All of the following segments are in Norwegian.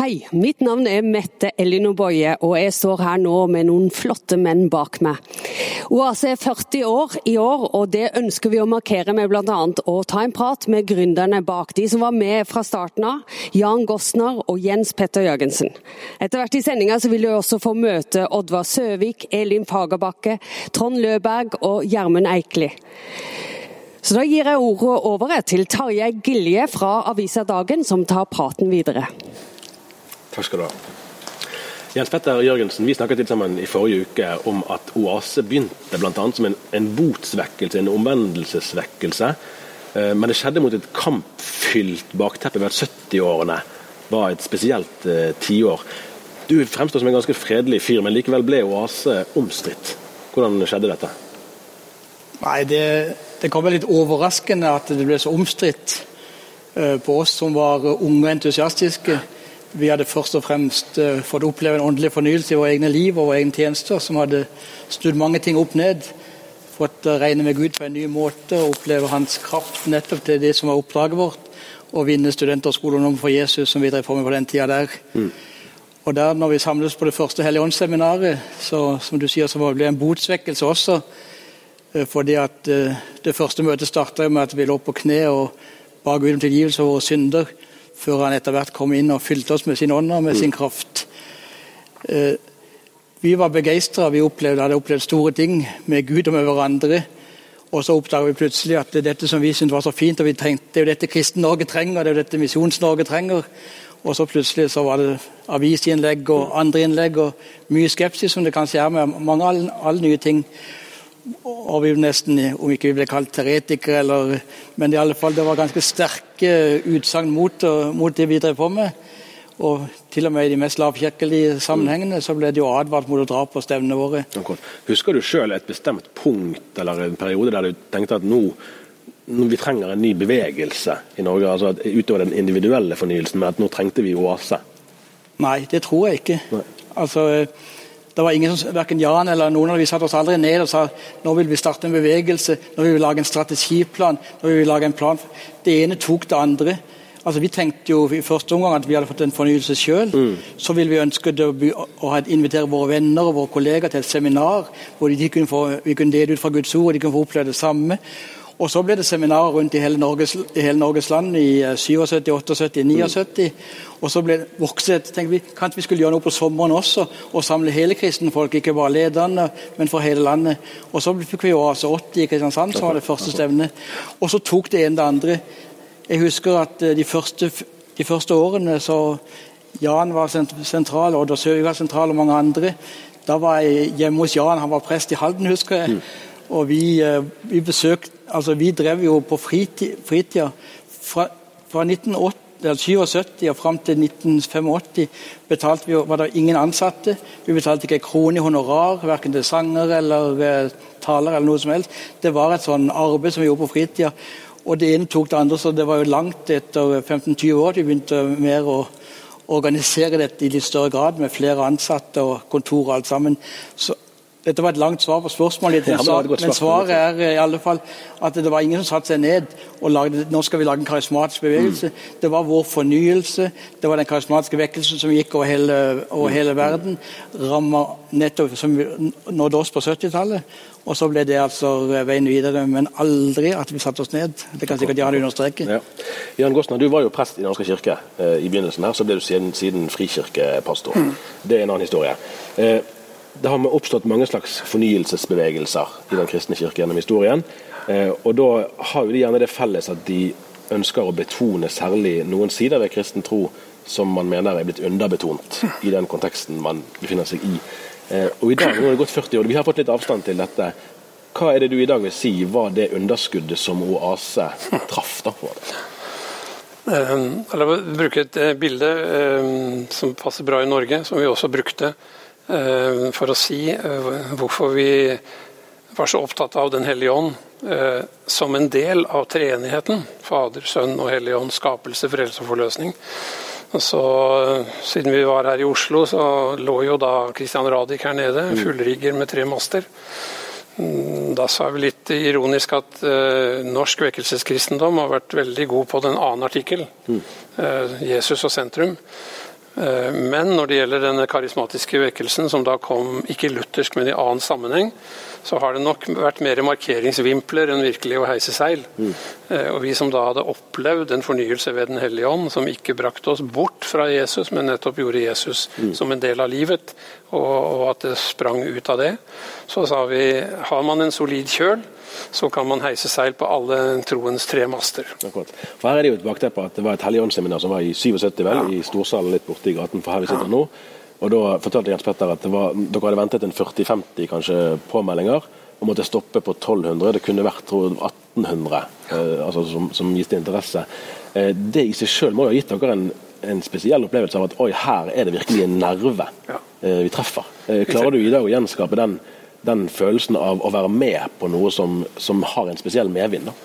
Hei, mitt navn er Mette Elinor Boje, og jeg står her nå med noen flotte menn bak meg. Oase er 40 år i år, og det ønsker vi å markere med bl.a. å ta en prat med gründerne bak, de som var med fra starten av, Jan Gosner og Jens Petter Jørgensen. Etter hvert i sendinga vil du også få møte Oddvar Søvik, Elin Fagerbakke, Trond Løberg og Gjermund Eikli. Så da gir jeg ordet over til Tarjei Gilje fra avisa Dagen, som tar praten videre. Takk skal du ha. Jens Petter Jørgensen, Vi snakket litt sammen i forrige uke om at Oase begynte annet som en, en botsvekkelse, en omvendelsesvekkelse. Eh, men det skjedde mot et kampfylt bakteppe ved at 70-årene var et spesielt eh, tiår. Du fremstår som en ganske fredelig fyr, men likevel ble Oase omstridt. Hvordan skjedde dette? Nei, det, det kom vel litt overraskende at det ble så omstridt eh, på oss som var unge og entusiastiske. Vi hadde først og fremst uh, fått oppleve en åndelig fornyelse i våre egne liv og våre egne tjenester, som hadde snudd mange ting opp ned. Fått uh, regne med Gud på en ny måte og oppleve hans kraft nettopp til det som var oppdraget vårt. Å vinne studenter og skoleungdom for Jesus, som vi drev på med på den tida der. Mm. Og der, når vi samles på det første Helligåndsseminaret, så som du sier, så ble det en botsvekkelse også. Uh, fordi at det første møtet starta med at vi lå på kne og ba Gud om tilgivelse for våre synder før han etter hvert kom inn og fylte oss med sin ånd og med sin kraft. Eh, vi var begeistra. Vi opplevde, hadde opplevd store ting med Gud og med hverandre. Og så oppdaga vi plutselig at det er dette som vi syntes var så fint, og vi trengte, det er jo dette kristen Norge trenger, det er jo dette Misjons-Norge trenger. Og så plutselig så var det avisinnlegg og andre innlegg og mye skepsis, som det kanskje er med mange alle, alle nye ting og vi nesten, om ikke vi ble kalt teretikere, eller, men i alle fall det var ganske sterke utsagn mot, mot, det vi drev på med. Og til og med i de mest lavkirkelige sammenhengene så ble det jo advart mot å dra på stevnene våre. Husker du sjøl et bestemt punkt eller en periode der du tenkte at nå, nå vi trenger en ny bevegelse i Norge, altså utover den individuelle fornyelsen, men at nå trengte vi oase? Nei, det tror jeg ikke. Nei. Altså, det var ingen som, Verken Jan eller noen av vi satte oss aldri ned og sa nå vil vi starte en bevegelse, nå vil vi lage en strategiplan. nå vil vi lage en plan. Det ene tok det andre. Altså, Vi tenkte jo i første omgang at vi hadde fått en fornyelse sjøl. Mm. Så ville vi ønske å invitere våre venner og våre kollegaer til et seminar hvor de kunne få, vi kunne dele ut fra Guds ord og de kunne få oppleve det samme. Og Så ble det seminarer rundt i hele Norges, i hele Norges land i 77, 78, 79. Og så ble det vokset. tenkte vi kanskje vi skulle gjøre noe på sommeren også, og samle hele kristenfolk, ikke bare lederne, men for hele landet. Og Så fikk vi jo Oase 80 i Kristiansand, som var det første stevnet. Og så tok det ene det andre. Jeg husker at eh, de første, de første årene så Jan var sentral, Odd og Søvik var sentral, og mange andre. Da var jeg hjemme hos Jan, han var prest i Halden, husker jeg. Mm. Og vi, eh, vi besøkte altså Vi drev jo på fritida fritid, fra, fra 1977 og fram til 1985 betalte vi, var det ingen ansatte. Vi betalte ikke en krone i honorar, verken til sanger eller eh, taler eller noe som helst. Det var et sånn arbeid som vi gjorde på fritida. Og det ene tok det andre, så det var jo langt etter 15-20 år vi begynte mer å organisere dette i litt større grad, med flere ansatte og kontor og alt sammen. Så dette var et langt svar på spørsmålet, men, men, svaret er i alle fall at det var ingen som satte seg ned og lagde nå skal vi lage en karismatisk bevegelse. Mm. Det var vår fornyelse, det var den karismatiske vekkelsen som gikk over hele, over hele verden. Ramma nettopp som nådde oss på 70-tallet. Og så ble det altså veien videre, men aldri at vi satte oss ned. Det kan sikkert Jan understreke. Ja. Jan Gossner, du var jo prest i Den norske kirke eh, i begynnelsen her, så ble du siden, siden frikirkepastor. Mm. Det er en annen historie. Eh, det har oppstått mange slags fornyelsesbevegelser i Den kristne kirke gjennom historien. Eh, og Da har jo de gjerne det felles at de ønsker å betone særlig noen sider ved kristen tro som man mener er blitt underbetont i den konteksten man befinner seg i. Eh, og i dag, nå har det gått 40 år, Vi har fått litt avstand til dette. Hva er det du i dag vil si var det underskuddet som Oase traff? da på det? Um, la meg bruke et bilde som passer bra i Norge, som vi også brukte Eh, for å si eh, hvorfor vi var så opptatt av Den hellige ånd eh, som en del av treenigheten. Fader, Sønn og Hellig ånd, skapelse, frelse og forløsning. Så, siden vi var her i Oslo, så lå jo da Christian Radich her nede, mm. fullrigger med tre master. Mm, da sa vi litt ironisk at uh, norsk vekkelseskristendom har vært veldig god på den annen artikkel, uh, Jesus og sentrum. Eh, men når det gjelder denne karismatiske vekkelsen, som da kom ikke luthersk, men i annen sammenheng, så har det nok vært mer markeringsvimpler enn virkelig å heise seil. Mm. Og vi som da hadde opplevd en fornyelse ved Den hellige ånd, som ikke brakte oss bort fra Jesus, men nettopp gjorde Jesus mm. som en del av livet, og, og at det sprang ut av det, så sa vi har man en solid kjøl, så kan man heise seil på alle troens tre master. Akkurat. For Her er det jo et bakteppe at det var et Helligåndsseminar som var i 77, vel, ja. i storsalen litt borte i gaten for her vi sitter ja. nå. Og Da fortalte Jens Petter at var, dere hadde ventet en 40-50 kanskje påmeldinger og måtte stoppe på 1200. Det kunne vært tror 1800 eh, altså, som, som gitt interesse. Eh, det i seg selv må jo ha gitt dere en, en, spesiell opplevelse av at oi, her er det virkelig en nerve eh, vi treffer. Eh, klarer du i dag å gjenskape den den følelsen av å være med på noe som, som har en spesiell medvind? da?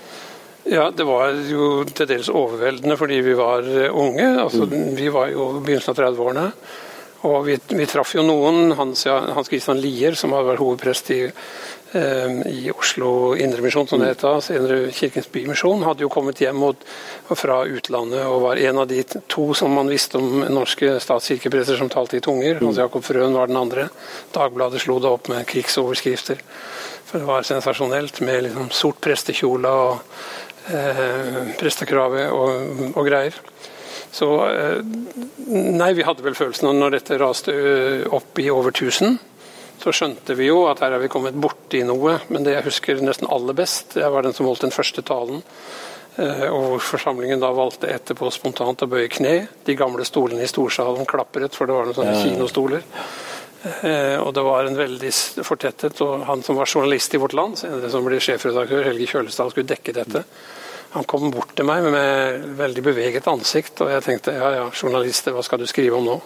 Ja, det var jo til dels overveldende fordi vi var unge. altså mm. Vi var jo begynnelsen av 30-årene. Og vi, vi, traff jo noen, Hans, Hans Christian Lier, som hadde vært hovedprest i Eh, i Oslo Indremisjon, som det het da, senere Kirkens Bymisjon, hadde jo kommet hjem og, og fra utlandet og var en av de to som man visste om norske statskirkeprester som talte i tunger. Hans Jakob Frøen var den andre. Dagbladet slo det opp med krigsoverskrifter. For det var sensasjonelt med liksom sort prestekjole og eh, prestekrave og, og, greier. Så eh, Nei, vi hadde vel følelsen av når dette raste opp i over 1000 så skjønte vi jo at her er vi kommet borti noe. Men det jeg husker nesten aller best, jeg var den som holdt den første talen. Og og forsamlingen da valgte etterpå spontant å bøye kne. De gamle stolene i storsalen klapret, for det var noen sånne kinostoler. Eh, og det var en veldig fortettet, og han som var journalist i Vårt Land, som ble sjefredaktør, Helge Kjølestad, skulle dekke dette. Han kom bort til meg med veldig beveget ansikt, og jeg tenkte ja ja, journalister, hva skal du skrive om nå?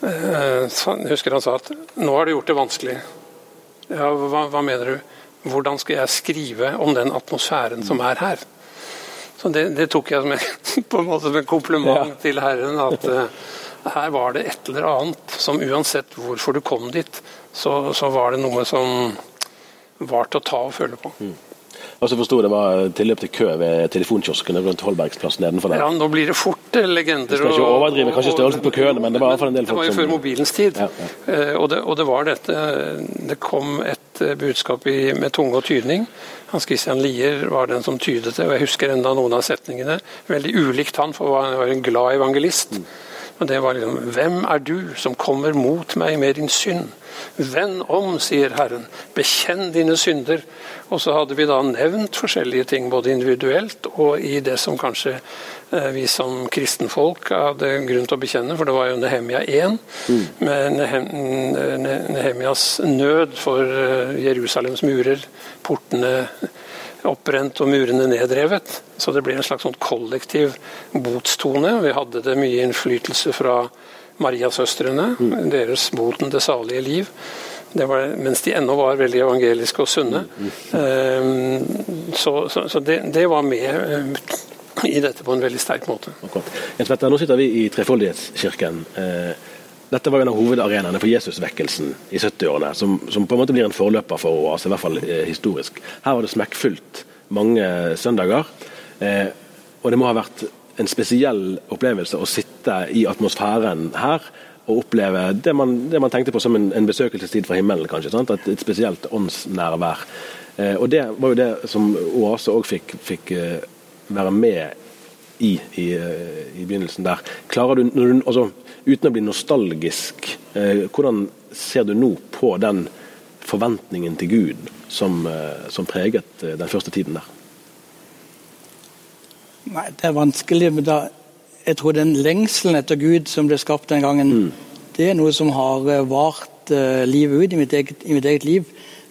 Eh, jeg husker han sa at nå har du gjort det vanskelig. Ja, hva, hva, mener du? Hvordan skal jeg skrive om den atmosfæren som er her? Så Det, det tok jeg som en, på en måte som en kompliment ja. til Herren. At uh, her var det et eller annet som uansett hvorfor du kom dit, så, så var det noe som var til å ta og føle på. Mm. Og så forsto det var tilløp til kø ved telefonkioskene rundt Holbergsplass nedenfor der. Ja, nå blir det fort eh, legender. Vi skal ikke overdrive kanskje størrelsen på køene, men det var iallfall en del folk som Det var jo før mobilens tid. Ja, ja. Eh, og, det, og, det, var dette Det kom et eh, budskap i, med tunge og tydning. Hans Christian Lier var den som tydet det, og jeg husker enda noen av setningene. Veldig ulikt han, for han var en glad evangelist. Mm. Og det var liksom Hvem er du som kommer mot meg med din synd? Vend om, sier Herren. Bekjenn dine synder. Og så hadde vi da nevnt forskjellige ting, både individuelt og i det som kanskje eh, vi som kristenfolk hadde grunn til å bekjenne, for det var jo Nehemia 1, mm. med Nehemias nød for eh, Jerusalems murer, portene oppbrent og murene nedrevet. Så det ble en slags sånn kollektiv botstone. Vi hadde det mye innflytelse fra Mariasøstrene, mm. deres boten det salige liv. Det var, mens de ennå var veldig evangeliske og sunne. Mm. Um, så, så, så det, det, var med uh, i dette på en veldig sterk måte. Nå sitter vi i Trefoldighetskirken. Uh, dette var en av hovedarenaene for Jesusvekkelsen i 70-årene, som, som, på en måte blir en forløper for oss, i hvert fall eh, historisk. Her var det smekkfullt mange søndager, eh, og det må ha vært en spesiell opplevelse å sitte i atmosfæren her og oppleve det man, det man tenkte på som en, en besøkelsestid fra himmelen, kanskje. Sant? Et, et spesielt åndsnærvær. Eh, og Det var jo det som Oase òg fikk, fikk eh, være med i, i, eh, i, begynnelsen der. Klarer du, du altså, uten å bli nostalgisk, eh, hvordan ser du nå på den forventningen til Gud som, eh, som preget eh, den første tiden der? Nei, Det er vanskelig. men da, Jeg tror den lengselen etter Gud som ble skapt den gangen, mm. det er noe som har vart uh, livet ut i mitt, eget, i mitt, eget, liv.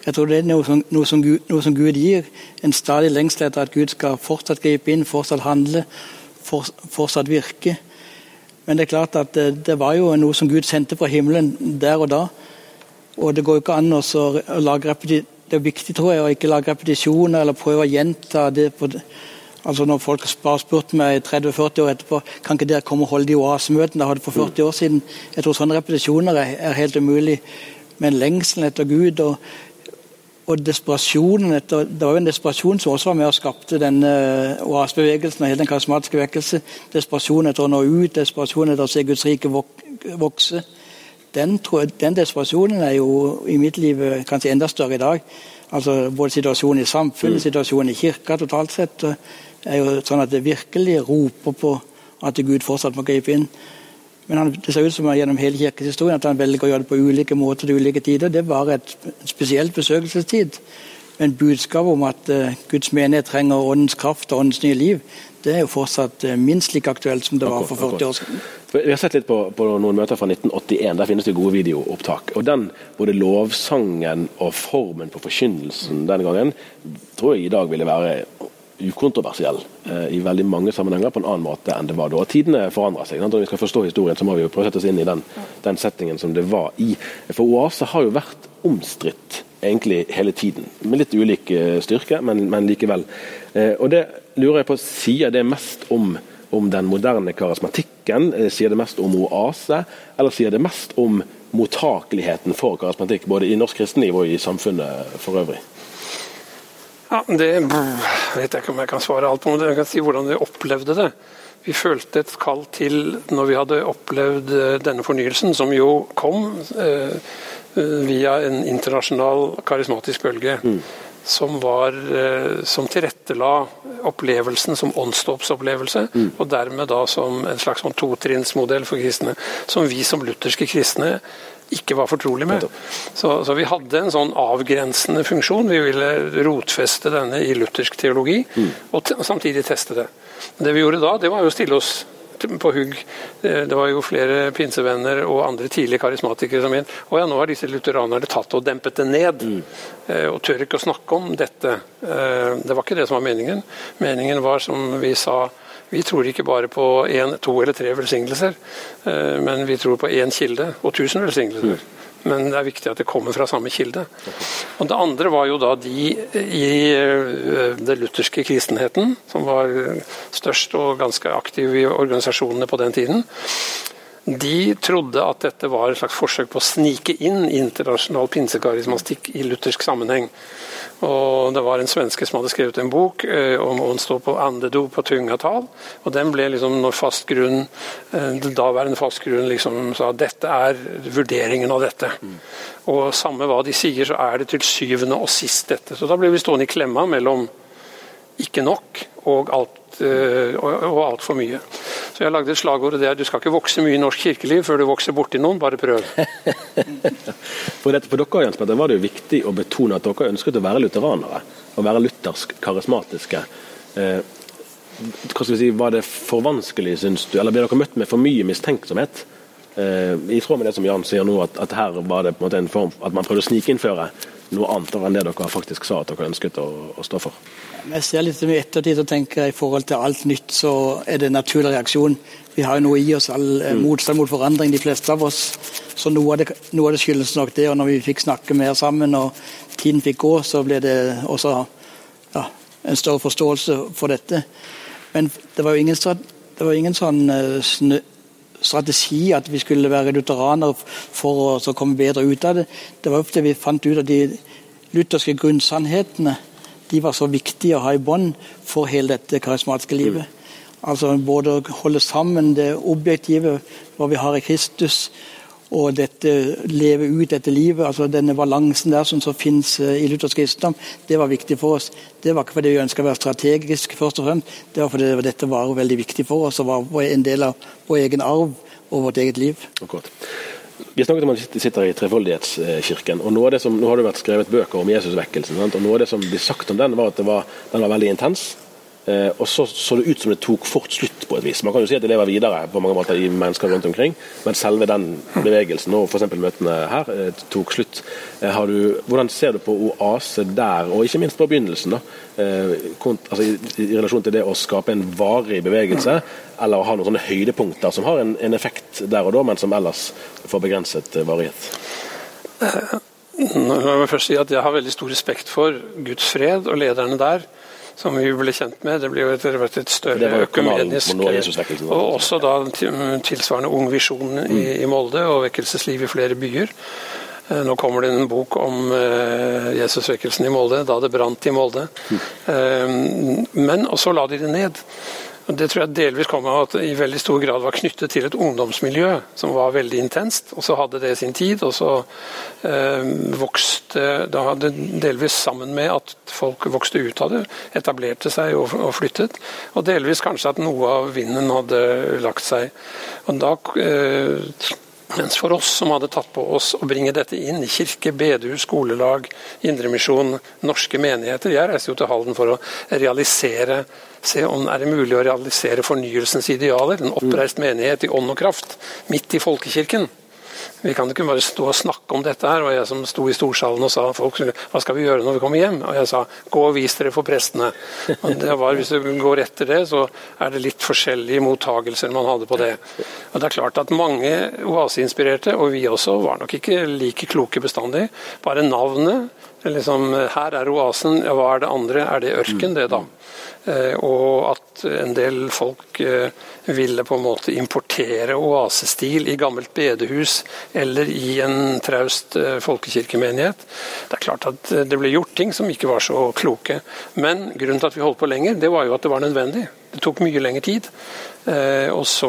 Jeg tror det er noe som, noe, som Gud, noe som, Gud, gir. En stadig lengsel etter at Gud skal fortsatt gripe inn, fortsatt handle, for, fortsatt virke. Men det er klart at det, var jo noe som Gud sendte fra himmelen der og da. Og det går jo ikke an å lage Det er viktig tror jeg, å ikke lage repetisjoner eller prøve å gjenta det. På, Altså Når folk har spurt meg 30-40 år etterpå kan ikke dere komme og holde de oasemøtene dere hadde for 40 år siden. Jeg tror sånne repetisjoner er, er helt umulig. Men lengselen etter Gud og og desperasjonen etter, Det var jo en desperasjon som også var med og skapte denne oasbevegelsen og hele den karismatiske vekkelse. Desperasjon etter å nå ut, desperasjon etter å se Guds rike vokse. Den, den, desperasjonen er jo i mitt liv eh, kanskje enda større i dag. Altså Både situasjonen i samfunnet, mm. situasjonen i kirka totalt sett, eh, er jo sånn at det virkelig roper på at Gud fortsatt må gripe inn. Men han, det ser ut som gjennom hele kirkeshistorien at han velger å gjøre det på ulike måter til ulike tider. Det var et spesielt besøkelsestid. Men budskapet om at uh, Guds menighet trenger åndens kraft og åndens nye liv, det er jo fortsatt uh, minst like aktuelt som det var for 40 år siden. Vi har sett litt på, på, noen møter fra 1981. Der finnes det gode videoopptak. Og den, Både lovsangen og formen på forkynnelsen den gangen tror jeg i dag ville være ukontroversiell eh, i veldig mange sammenhenger på en annen måte enn det var da. Tidene forandrer seg. Når vi skal forstå historien, så må vi jo prøve å sette oss inn i den, den settingen som det var i. For Oase har jo vært omstridt egentlig hele tiden, med litt ulik eh, styrke, men, men likevel. Eh, og det lurer jeg på, Sier det mest om, om den moderne karismatikken? Sier det mest om oase, eller sier det mest om mottakeligheten for karismatikk, både i norsk kristenliv og i samfunnet for øvrig? Ja, Det vet jeg ikke om jeg kan svare alt på, men jeg kan si hvordan vi opplevde det. Vi følte et kall til når vi hadde opplevd eh, denne fornyelsen, som jo kom eh, eh, via en internasjonal karismatisk bølge. Mm. Som, var, eh, som tilrettela opplevelsen som åndsdåpsopplevelse, mm. og dermed da som en slags sånn totrinnsmodell for kristne. Som vi som lutherske kristne ikke var fortrolig med. Så, så, vi hadde en sånn avgrensende funksjon. Vi ville rotfeste denne i luthersk teologi, mm. og samtidig teste det. Det vi gjorde da, det var jo å stille oss på hugg. Det var jo flere pinsevenner og andre tidlige karismatikere som mente å ja, nå har disse lutheranerne tatt og dempet det ned, mm. Eh, og tør ikke å snakke om dette. Eh, det var ikke det som var meningen. Meningen var, som vi sa vi tror ikke bare på én, to eller tre velsignelser, eh, men vi tror på én kilde og tusen velsignelser. Men det er viktig at det kommer fra samme kilde. Og Det andre var jo da de i den det lutherske kristenheten, som var størst og ganske aktiv i organisasjonene på den tiden. De trodde at dette var et slags forsøk på å snike inn internasjonal pinsekarismastikk i luthersk sammenheng. Og Det var en svenske som hadde skrevet en bok eh, om å stå på andedo på tungatall. og Den ble liksom når fast grunn, eh, daværende fast grunn liksom sa at dette er vurderingen av dette. Mm. Og Samme hva de sier, så er det til syvende og sist dette. Så Da ble vi stående i klemma mellom ikke nok og alt og altfor mye. Så jeg lagde et slagord og du skal ikke vokse mye i norsk kirkeliv før du vokser borti noen, bare prøv. for, dette, for dere Jens Petter, var det jo viktig å betone at dere ønsket å være lutheranere. Å være luthersk karismatiske. Eh, hva skal vi si, Var det for vanskelig, syns du, eller ble dere møtt med for mye mistenksomhet? Eh, I tråd med det som Jan sier nå, at, at her var det på en måte en form at man prøvde å snikinnføre noe annet enn det dere faktisk sa at dere ønsket å, å stå for? Jeg ser litt i ettertid og tenker i forhold til alt nytt, så er det en naturlig reaksjon. Vi har jo noe i oss, all mm. motstand mot forandring, de fleste av oss. Så noe av, det, noe av det skyldes nok det. Og når vi fikk snakke mer sammen og tiden fikk gå, så ble det også ja, en større forståelse for dette. Men det var jo ingen, det var ingen sånn uh, strategi at vi skulle være lutheranere for å komme bedre ut av det. Det var ofte vi fant ut av de lutherske grunnsannhetene de var så viktige å ha i bånd for hele dette karismatiske livet. Mm. Altså Både å holde sammen det objektive, hva vi har i Kristus, og dette leve ut dette livet, altså denne balansen der som så finnes eh, i luthersk kristendom, det var viktig for oss. Det var ikke fordi vi ønska å være strategisk, først og fremst, det var fordi dette var veldig viktig for oss og var en del av vår egen arv og vårt eget liv. Akkurat. Vi snakket om at de sitter i Trefoldighetskirken. og som, Nå har det vært skrevet bøker om Jesusvekkelsen. og Noe av det som blir sagt om den, var at var, den var veldig intens. Eh, og så så det ut som det tok fort slutt på et vis. Man kan jo si at det lever videre på mange måter i mennesker rundt omkring, men selve den bevegelsen og f.eks. møtene her eh, tok slutt. Eh, du, hvordan ser du på oase der, og ikke minst på begynnelsen? da, altså i, i, relasjon til det å skape en varig bevegelse, eller å ha noen sånne høydepunkter som har en, en effekt der og da, men som ellers får begrenset varighet? Nå må jeg først si at Jeg har veldig stor respekt for Guds fred og lederne der som vi ble kjent med. Det ble jo etter hvert et større økumenisk Og også da tilsvarende Ung Visjon i, mm. i Molde og vekkelsesliv i flere byer. Eh, nå kommer det en bok om uh, Jesusvekkelsen i Molde, da det brant i Molde. Mm. Uh, men og så la de det ned. Det tror jeg delvis kom av at det i veldig stor grad var knyttet til et ungdomsmiljø som var veldig intenst. Og så hadde det sin tid, og så eh, vokste Da hadde delvis sammen med at folk vokste ut av det, etablerte seg og, og flyttet. Og delvis kanskje at noe av vinden hadde lagt seg. Og da eh, mens for oss som hadde tatt på oss å bringe dette inn kirke, bedehus, skolelag, indremisjon, norske menigheter Jeg reiste jo til Halden for å realisere Se om er det mulig å realisere fornyelsens idealer. En oppreist menighet i ånd og kraft, midt i folkekirken. Vi kan ikke bare stå og snakke om dette her. Og jeg som sto i storsalen og sa folk, hva skal vi gjøre når vi kommer hjem? Og jeg sa gå og vis dere for prestene. Og det var, Hvis du går etter det, så er det litt forskjellige mottagelser man hadde på det. Og det er klart at mange oaseinspirerte, og vi også, var nok ikke like kloke bestandig. Bare navnet. Liksom, her er oasen, hva er det andre? Er det ørken, det, da? Eh, og at en del folk eh, ville på en måte importere oasestil i gammelt bedehus eller i en traust eh, folkekirkemenighet. Det er klart at det ble gjort ting som ikke var så kloke. Men grunnen til at vi holdt på lenger, det var jo at det var nødvendig. Det tok mye lengre tid. Og så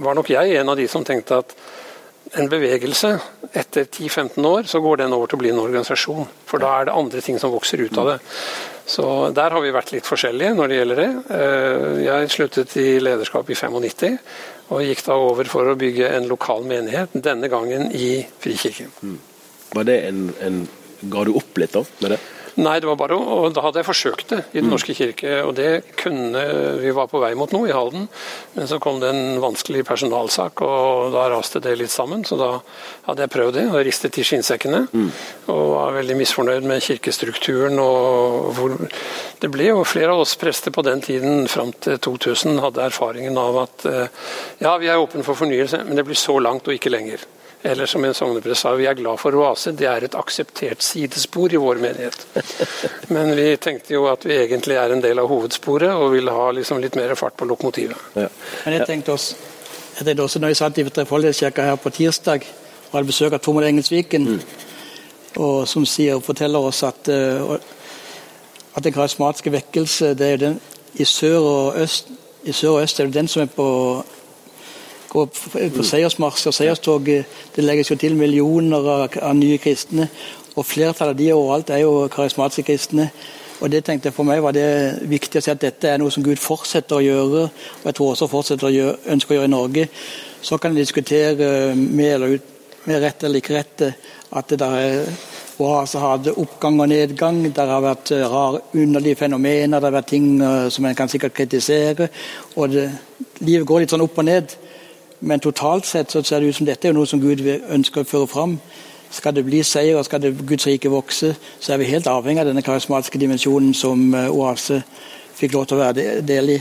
var nok jeg en av de som tenkte at en bevegelse, etter 10-15 år, så går den over til å bli en organisasjon. For da er det andre ting som vokser ut av det. Så der har vi vært litt forskjellige når det gjelder det. Eh, jeg sluttet i lederskap i 95, og gikk da over for å bygge en lokal menighet, denne gangen i Frikirken. Mm. Var det en, en Ga du opp litt da med det? Nei, det var bare og da hadde jeg forsøkt det i Den mm. norske kirke. og det kunne, Vi var på vei mot noe i Halden, men så kom det en vanskelig personalsak, og da raste det litt sammen. Så da hadde jeg prøvd det og ristet i skinnsekkene. Mm. Og var veldig misfornøyd med kirkestrukturen. og hvor, Det ble jo flere av oss prester på den tiden, fram til 2000, hadde erfaringen av at eh, ja, vi er åpne for fornyelse, men det blir så langt og ikke lenger. Eller som en sogneprest sa, vi er glad for oase. Det er et akseptert sidespor i vår menighet. Men vi tenkte jo at vi egentlig er en del av hovedsporet og ville ha liksom litt mer fart på lokomotivet. Ja. Men jeg tenkte også, jeg tenkte også når jeg satt i Trefoldighetskirka her på tirsdag og hadde besøk av Tormod Engelsviken, mm. og som sier, forteller oss at, uh, at den karismatiske vekkelse det er den i sør og øst i sør og øst er det den som er på går på seiersmarsj og seierstog. Det legges jo til millioner av, nye kristne. Og flertallet av de overalt er jo karismatiske kristne. Og det tenkte jeg For meg var det viktig å si at dette er noe som Gud fortsetter å gjøre. Og jeg tror også fortsetter å gjøre, ønsker å gjøre i Norge. Så kan en diskutere med eller ut, med rett eller ikke rett at det der er altså hadde oppgang og nedgang. Det har vært rare, underlige fenomener, det har vært ting som en kan sikkert kritisere. og det, Livet går litt sånn opp og ned. Men totalt sett så ser det ut som dette er noe som Gud ønsker å føre fram. skal det bli seier og skal det Guds rike vokse, så er vi helt avhengig av denne karismatiske dimensjonen som eh, Oase fikk lov til å være del i.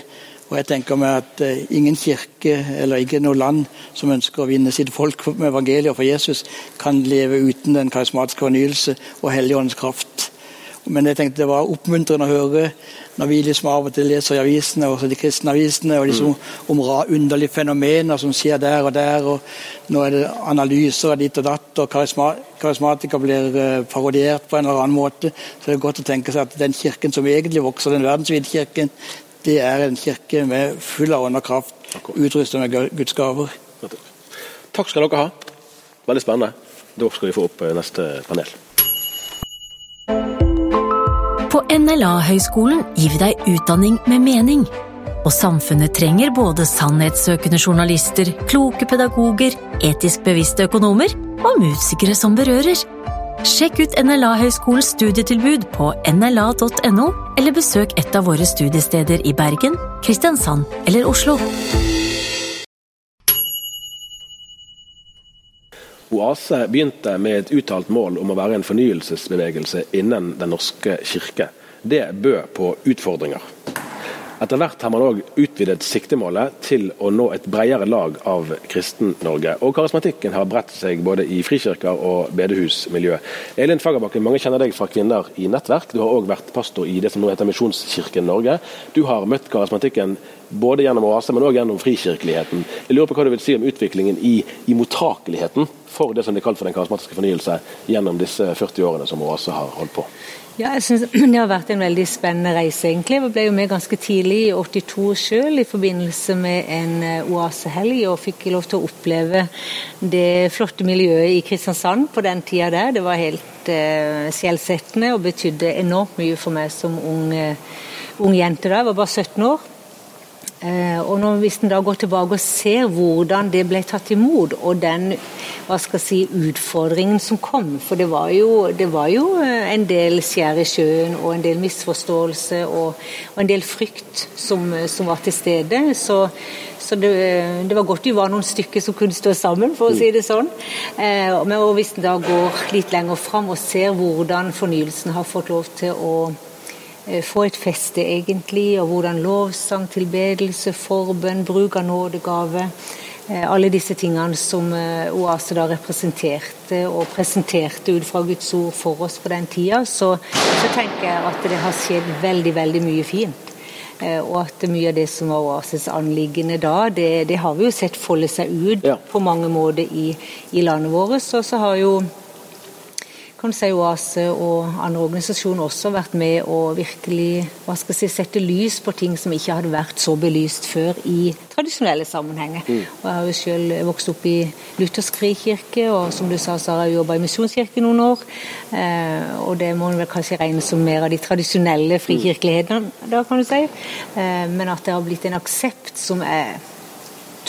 Og jeg tenker meg at uh, ingen kirke eller ikke noe land som ønsker å vinne sitt folk med evangeliet for Jesus, kan leve uten den karismatiske fornyelse og Helligåndens kraft. Men jeg tenkte det var oppmuntrende å høre når vi liksom av og til leser i avisene, også de kristne avisene, og liksom mm. om underlige fenomener som skjer der og der. og Nå er det analyser av ditt og datt, og karisma, karismatikere blir uh, parodiert på en eller annen måte. Så det er godt å tenke seg at den kirken som egentlig vokser, den verdensvide kirken, det er en kirke med full av ånd og kraft, utrustet med Guds gaver. Takk skal dere ha. Veldig spennende. Da skal vi få opp eh, neste panel. På NLA-høgskolen gir vi deg utdanning med mening. Og samfunnet trenger både sannhetssøkende journalister, kloke pedagoger, etisk bevisste økonomer og musikere som berører. Sjekk ut NLA-høgskolens studietilbud på nla.no, eller besøk et av våre studiesteder i Bergen, Kristiansand eller Oslo. Oase begynte med et uttalt mål om å være en fornyelsesbevegelse innen Den norske kirke. Det bød på utfordringer. Etter hvert har man òg utvidet siktemålet til å nå et bredere lag av Kristen-Norge. Og karismatikken har bredt seg både i frikirker og bedehusmiljø. Elin Fagerbakken, mange kjenner deg fra Kvinner i nettverk. Du har òg vært pastor i det som nå heter Misjonskirken Norge. Du har møtt karismatikken både gjennom Oase, men òg gjennom frikirkeligheten. Jeg lurer på hva du vil si om utviklingen i, i mottakeligheten for det som blir kalt for den karismatiske fornyelse gjennom disse 40 årene som Oase har holdt på? Ja, jeg synes Det har vært en veldig spennende reise, egentlig. Jeg ble jo med ganske tidlig, i 82 sjøl, i forbindelse med en eh, oasehelg, og fikk lov til å oppleve det flotte miljøet i Kristiansand på den tida der. Det var helt eh, skjellsettende og betydde enormt mye for meg som ung, uh, ung jente da. Jeg var bare 17 år. Eh, og når, Hvis en da går tilbake og ser hvordan det ble tatt imot, og den hva skal jeg si, utfordringen som kom For det var jo, det var jo eh, en del skjær i sjøen og en del misforståelse og, og en del frykt som, som, var til stede. Så, så det, det, var godt vi var noen stykker som kunne stå sammen, for å si det sånn. Eh, men hvis en da går litt lenger fram og ser hvordan fornyelsen har fått lov til å Eh, få et feste, egentlig, og hvordan lovsang, tilbedelse, forbønn, bruk av nådegave eh, alle disse tingene som eh, Oase da representerte og presenterte ut fra Guds ord for oss på den tida, så, så tenker jeg at det har skjedd veldig, veldig mye fint. Og at mye av det som var Oases anliggende da, det, det har vi jo sett folde seg ut ja. på mange måter i, i landet vårt. Og så har jo kan si Oase og andre organisasjoner også vært med å virkelig hva skal jeg si, sette lys på ting som ikke hadde vært så belyst før i tradisjonelle sammenhenger. Mm. Og Jeg har jo selv vokst opp i luthersk frikirke, og som du sa, så har jeg jobba i Misjonskirken noen år. Eh, og det må vel kanskje regne som mer av de tradisjonelle frikirkelighetene, da kan du si. Eh, men at det har blitt en aksept som er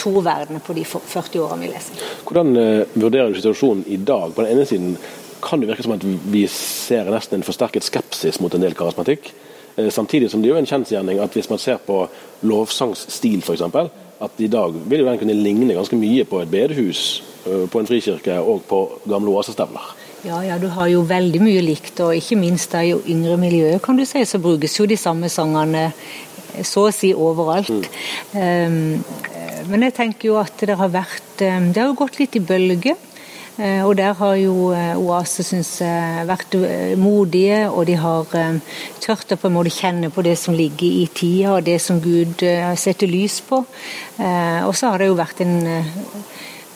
to verdener på de 40 årene vi leser. Hvordan eh, vurderer du situasjonen i dag? På den ene siden kan det virke som at vi ser nesten en forsterket skepsis mot en del karismatikk. Eh, samtidig som det er jo en kjensgjerning at hvis man ser på lovsangsstil f.eks., at i dag vil jo den kunne ligne ganske mye på et bedehus, eh, på en frikirke og på gamle oasestevner. Ja, ja, du har jo veldig mye likt, og ikke minst i yngre miljøet kan du si, så brukes jo de samme sangene eh, så å si overalt. Mm. Um, men jeg tenker jo at det har vært Det har jo gått litt i bølger. Eh, og der har jo eh, Oase synes jeg, vært eh, modige, og de har tørt å på en måte kjenne på det som ligger i tida, og det som Gud setter lys på. Og så har det jo vært en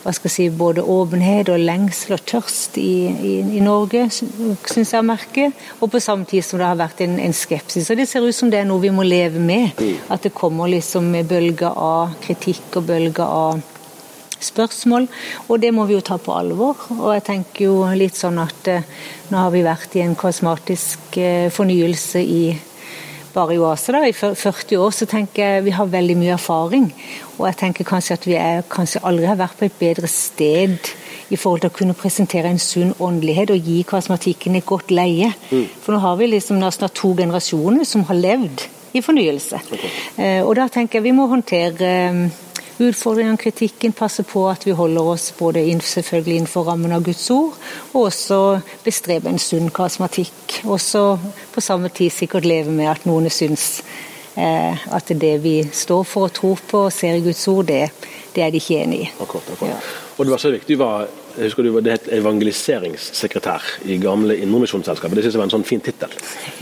hva skal jeg si, både åpenhet og lengsel og tørst i, i, i Norge, syns jeg å merke. Og på samme tid som det har vært en, en, skepsis. Og det ser ut som det er noe vi må leve med. At det kommer liksom bølger av kritikk og bølger av spørsmål, og det må vi jo ta på alvor. Og jeg tenker jo litt sånn at eh, nå har vi vært i en kosmatisk eh, fornyelse i bare i Oase da, i 40 år, så tenker jeg vi har veldig mye erfaring. Og jeg tenker kanskje at vi er, kanskje aldri har vært på et bedre sted i forhold til å kunne presentere en sunn åndelighet og gi kosmatikken et godt leie. Mm. For nå har vi liksom snart to generasjoner som har levd i fornyelse. Okay. Eh, og da tenker jeg vi må håndtere utfordringene, kritikken, passe på at vi holder oss både selvfølgelig innenfor rammen av Guds ord, og også bestrebe en sunn karismatikk. Også på samme tid sikkert leve med at noen syns eh, at det vi står for og tror på og ser i Guds ord, det, det er de ikke enig i. Akkurat, akkurat. Ja. Og det var så viktig, var jeg husker du det het evangeliseringssekretær i gamle Indremisjonsselskapet. Det synes jeg var en sånn fin tittel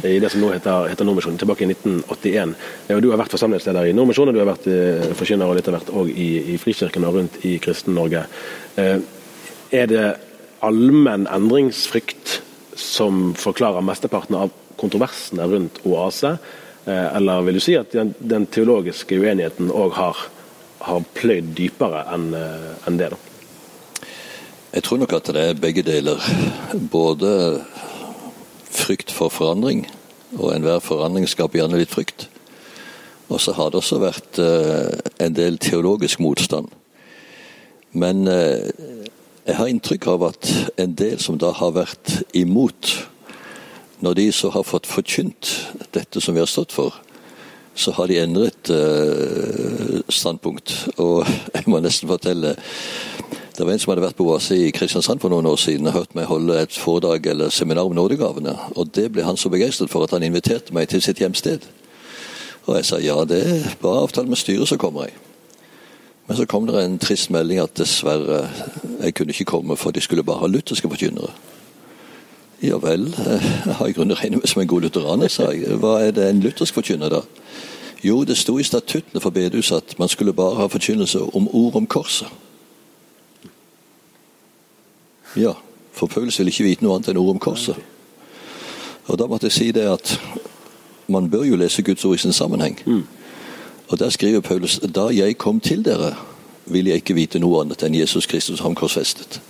i det som nå heter, heter Nordmisjonen. tilbake i 1981. Og du har vært forsamlingsleder i Nordmisjonen, du har vært eh, forkynner og litt av hvert òg i, i Frikirken og rundt i Kristen-Norge. Eh, er det allmenn endringsfrykt som forklarer mesteparten av kontroversene rundt oase, eh, eller vil du si at den, den teologiske uenigheten òg har, har pløyd dypere enn en det? da? Jeg tror nok at det er begge deler. Både frykt for forandring, og enhver forandring skaper gjerne litt frykt. Og så har det også vært uh, en del teologisk motstand. Men uh, jeg har inntrykk av at en del som da har vært imot, når de så har fått forkynt dette som vi har stått for, så har de endret uh, standpunkt. Og jeg må nesten fortelle det var en som hadde vært på Oase i Kristiansand for noen år siden og hørt meg holde et foredrag eller seminar om nådegavene. Og det ble han så begeistret for at han inviterte meg til sitt hjemsted. Og jeg sa ja, det er bare avtale med styret, så kommer jeg. Men så kom det en trist melding at dessverre, jeg kunne ikke komme, for de skulle bare ha lutherske forkynnere. Ja vel, jeg har i grunnen regnet meg som en god lutheraner, sa jeg. Hva er det en luthersk forkynner, da? Jo, det sto i statuttene for bedehuset at man skulle bare ha forkynnelse om ord om korset. Ja, for Paulus vil ikke vite noe annet enn ord om korset. Og da måtte jeg si det at man bør jo lese Guds ord i sin sammenheng. Mm. Og der skriver Paulus da jeg kom til dere, vil jeg ikke vite noe annet enn Jesus Kristus ham korsfestet.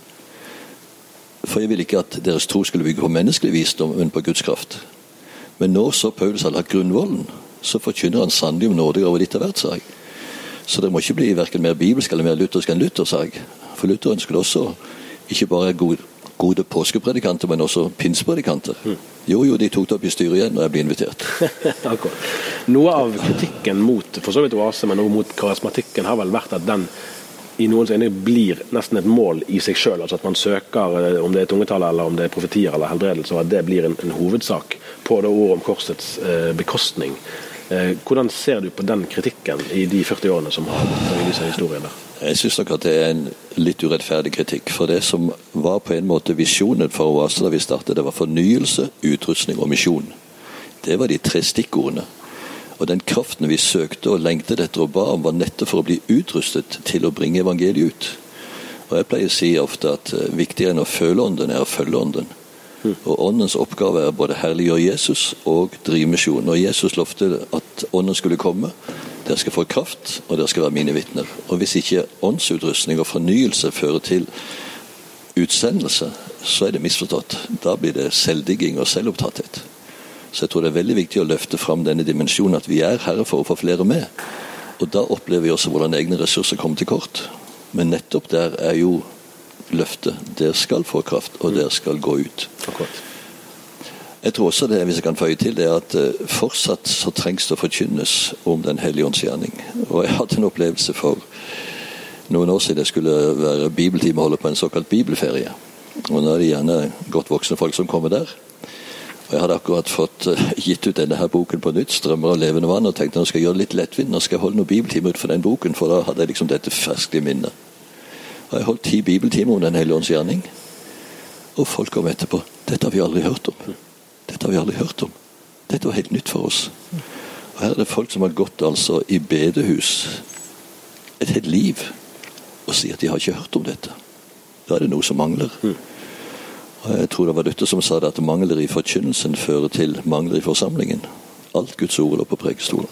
For jeg vil ikke at deres tro skulle bygge på menneskelig visdom, men på Guds kraft. Men nå så Paulus har lagt grunnvollen, så forkynner han sannelig om nåde over ditt av hvert, sa jeg. Så det må ikke bli verken mer bibelsk eller mer luthersk enn Luther, sa jeg. For Lutheren skulle også ikke bare gode, gode påskepredikanter, men også pinsepredikanter. Mm. Jo, jo, de tok det opp i styret igjen når jeg ble invitert. Noe av kritikken mot for så vidt oase, men også mot karismatikken har vel vært at den i noens øyne blir nesten et mål i seg sjøl. Altså at man søker, eh, om det er tungetall eller om det er profetier eller helbredelse, og at det blir en, en hovedsak på det ordet om korsets eh, bekostning. Eh, hvordan ser du på den kritikken i de 40 årene som har gått i disse historiene? Jeg syns nok at det er en litt urettferdig kritikk. For det som var på en måte visjonen for Oase da vi startet, det var fornyelse, utrustning og misjon. Det var de tre stikkordene. Og den kraften vi søkte og lengtet etter og ba om, var nettopp for å bli utrustet til å bringe evangeliet ut. Og Jeg pleier å si ofte at eh, viktigere enn å føle ånden, er å følge ånden. Og Åndens oppgave er både herliggjøre Jesus og drive misjon. Og Jesus lovte at Ånden skulle komme. Dere skal få kraft, og dere skal være mine vitner. Og Hvis ikke åndsutrustning og fornyelse fører til utsendelse, så er det misforstått. Da blir det selvdigging og selvopptatthet. Så jeg tror det er veldig viktig å løfte fram denne dimensjonen at vi er herre for å få flere med. Og da opplever vi også hvordan egne ressurser kommer til kort. Men nettopp der er jo løftet. Dere skal få kraft, og dere skal gå ut. Akkurat. Jeg tror også det, hvis jeg kan føye til det, at uh, fortsatt så trengs det å forkynnes om Den hellige ånds gjerning. Og jeg hadde en opplevelse for noen år siden jeg skulle være bibeltime og holde på en såkalt bibelferie. Og nå er det gjerne godt voksne folk som kommer der. Og Jeg hadde akkurat fått uh, gitt ut denne her boken på nytt, 'Strømmer av levende vann', og tenkte nå skal jeg gjøre det litt lettvint. Nå skal jeg holde noen bibeltime ut for den boken, for da hadde jeg liksom dette ferskt i minnet. Og Jeg holdt ti bibeltimer om Den hellige ånds gjerning. Og folk kom etterpå. 'Dette har vi aldri hørt om.' Dette har vi aldri hørt om. Dette var helt nytt for oss. Og Her er det folk som har gått altså i bedehus et helt liv og sier at de har ikke hørt om dette. Da er det noe som mangler. Og Jeg tror det var Luther som sa det at mangler i forkynnelsen fører til mangler i forsamlingen. Alt Guds ord lå på prekestolen.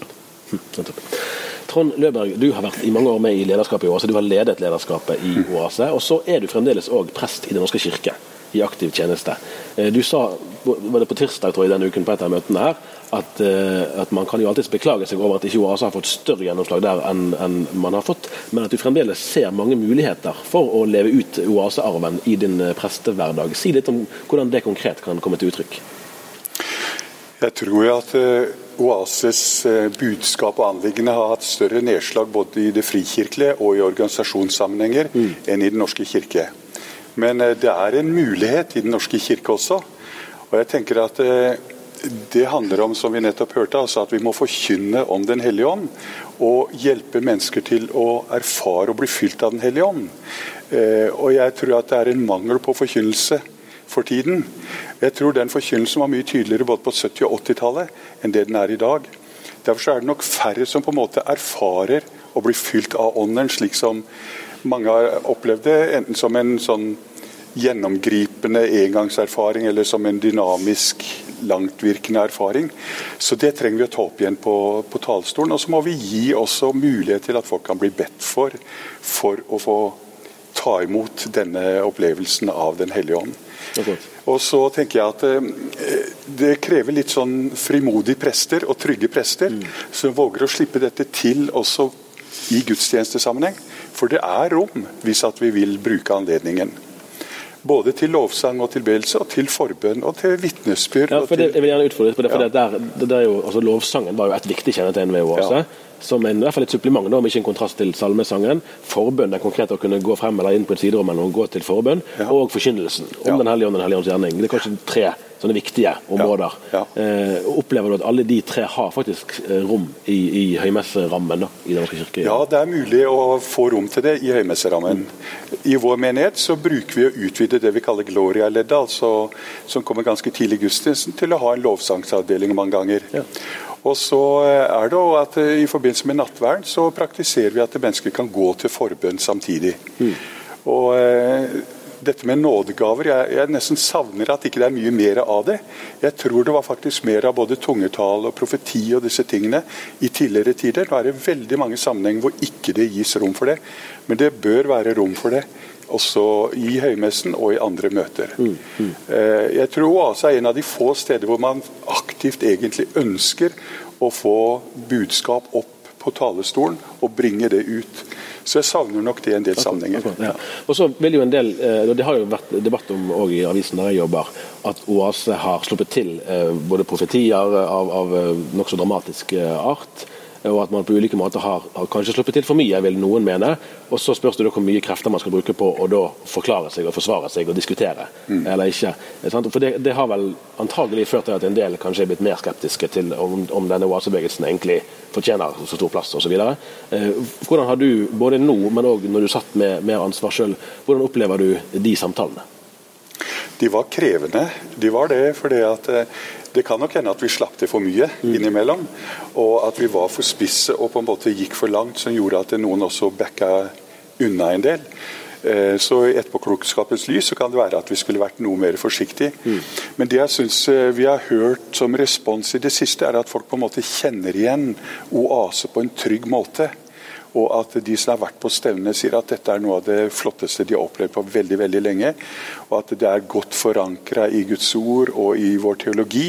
Trond Løberg, du har vært i mange år med i lederskapet i Oase. Du har ledet lederskapet i Oase. Og så er du fremdeles òg prest i Den norske kirke i aktiv tjeneste. Eh, du sa var det på tirsdag tror jeg, denne uken på et av møtene her, at, eh, at man kan jo alltids beklage seg over at ikke Oase har fått større gjennomslag der enn, enn man har fått, men at du fremdeles ser mange muligheter for å leve ut Oase-arven i din eh, prestehverdag. Si litt om hvordan det konkret kan komme til uttrykk. Jeg tror at Oases eh, budskap og anliggende har hatt større nedslag både i det frikirkelige og i organisasjonssammenhenger mm. enn i Den norske kirke. Men det er en mulighet i Den norske kirke også. Og jeg tenker at det handler om, som vi nettopp hørte, altså at vi må forkynne om Den hellige ånd. Og hjelpe mennesker til å erfare og bli fylt av Den hellige ånd. Eh, og jeg tror at det er en mangel på forkynnelse for tiden. Jeg tror den forkynnelsen var mye tydeligere både på 70- og 80-tallet enn det den er i dag. Derfor er det nok færre som på en måte erfarer å bli fylt av ånden, slik som mange har opplevd det, enten som en sånn gjennomgripende engangserfaring eller som en dynamisk, langtvirkende erfaring. Så det trenger vi å ta opp igjen på, på talerstolen. Og så må vi gi også mulighet til at folk kan bli bedt for, for å få ta imot denne opplevelsen av Den hellige ånd. Og så tenker jeg at eh, det krever litt sånn frimodige prester og trygge prester mm. som våger å slippe dette til også i gudstjenestesammenheng. For det er rom hvis at vi vil bruke anledningen. Både til lovsang og tilbedelse, og til forbønn og til vitnesbyrd. Ja, jeg vil gjerne utfordre på det. for ja. det der, det jo, altså Lovsangen var jo et viktig kjennetegn ved Oase. Ja. Som en, i hvert fall et supplement, da, om ikke en kontrast til salmesangen. Forbønn den konkrete å kunne gå frem eller inn på et siderom eller gå til forbønn. Ja. Og forkynnelsen om Den hellige ånd og Den hellige ånds gjerning. Det er kanskje tre sånne viktige områder. Ja, ja. Eh, opplever du at alle de tre har faktisk eh, rom i, i høymesserammen da, i Den norske kirke? Ja, det er mulig å få rom til det i høymesserammen. Mm. I vår menighet så bruker vi å utvide det vi kaller Gloria-leddet, altså, som kommer ganske tidlig i gudstjenesten, til å ha en lovsangsavdeling mange ganger. Ja. Og så eh, er det at eh, I forbindelse med nattverden så praktiserer vi at mennesker kan gå til forbønn samtidig. Mm. Og dette med nådegaver, jeg, jeg, nesten savner at ikke det er mye mer av det. Jeg tror det var faktisk mer av både tungetall og profeti og disse tingene i tidligere tider. Nå er det veldig mange sammenhenger hvor ikke det gis rom for det. Men det bør være rom for det. Også i høymessen og i andre møter. Mm, mm. Eh, jeg tror Oase er en av de få steder hvor man aktivt egentlig ønsker å få budskap opp på talerstolen og bringe det ut. Så jeg savner nok det i en del sammenhenger. Ja. Og så vil jo en del, eh, Det har jo vært debatt om også i avisen der jeg jobber, at Oase har sluppet til eh, både profetier av, av nokså dramatisk art og at man på ulike måter har, har, kanskje sluppet til for mye, vil noen mene. Og så spørs det hvor mye krefter man skal bruke på å da forklare seg og forsvare seg og diskutere, mm. eller ikke. For det, det, har vel antagelig ført til at en del kanskje er blitt mer skeptiske til om, om denne oasebevegelsen egentlig fortjener så stor plass osv. Eh, hvordan har du, både nå, men òg når du satt med mer ansvar sjøl, hvordan opplever du de samtalene? De var krevende. De var det fordi at eh, det kan nok hende at vi slapp til for mye mm. innimellom. Og at vi var for spisse og på en måte gikk for langt, som gjorde at noen også backa unna en del. Eh, så i etterpåklokskapens lys så kan det være at vi skulle vært noe mer forsiktige. Mm. Men det jeg syns eh, vi har hørt som respons i det siste, er at folk på en måte kjenner igjen oase på en trygg måte. Og at de som har vært på stevnene sier at dette er noe av det flotteste de har opplevd på veldig veldig lenge. Og at det er godt forankra i Guds ord og i vår teologi.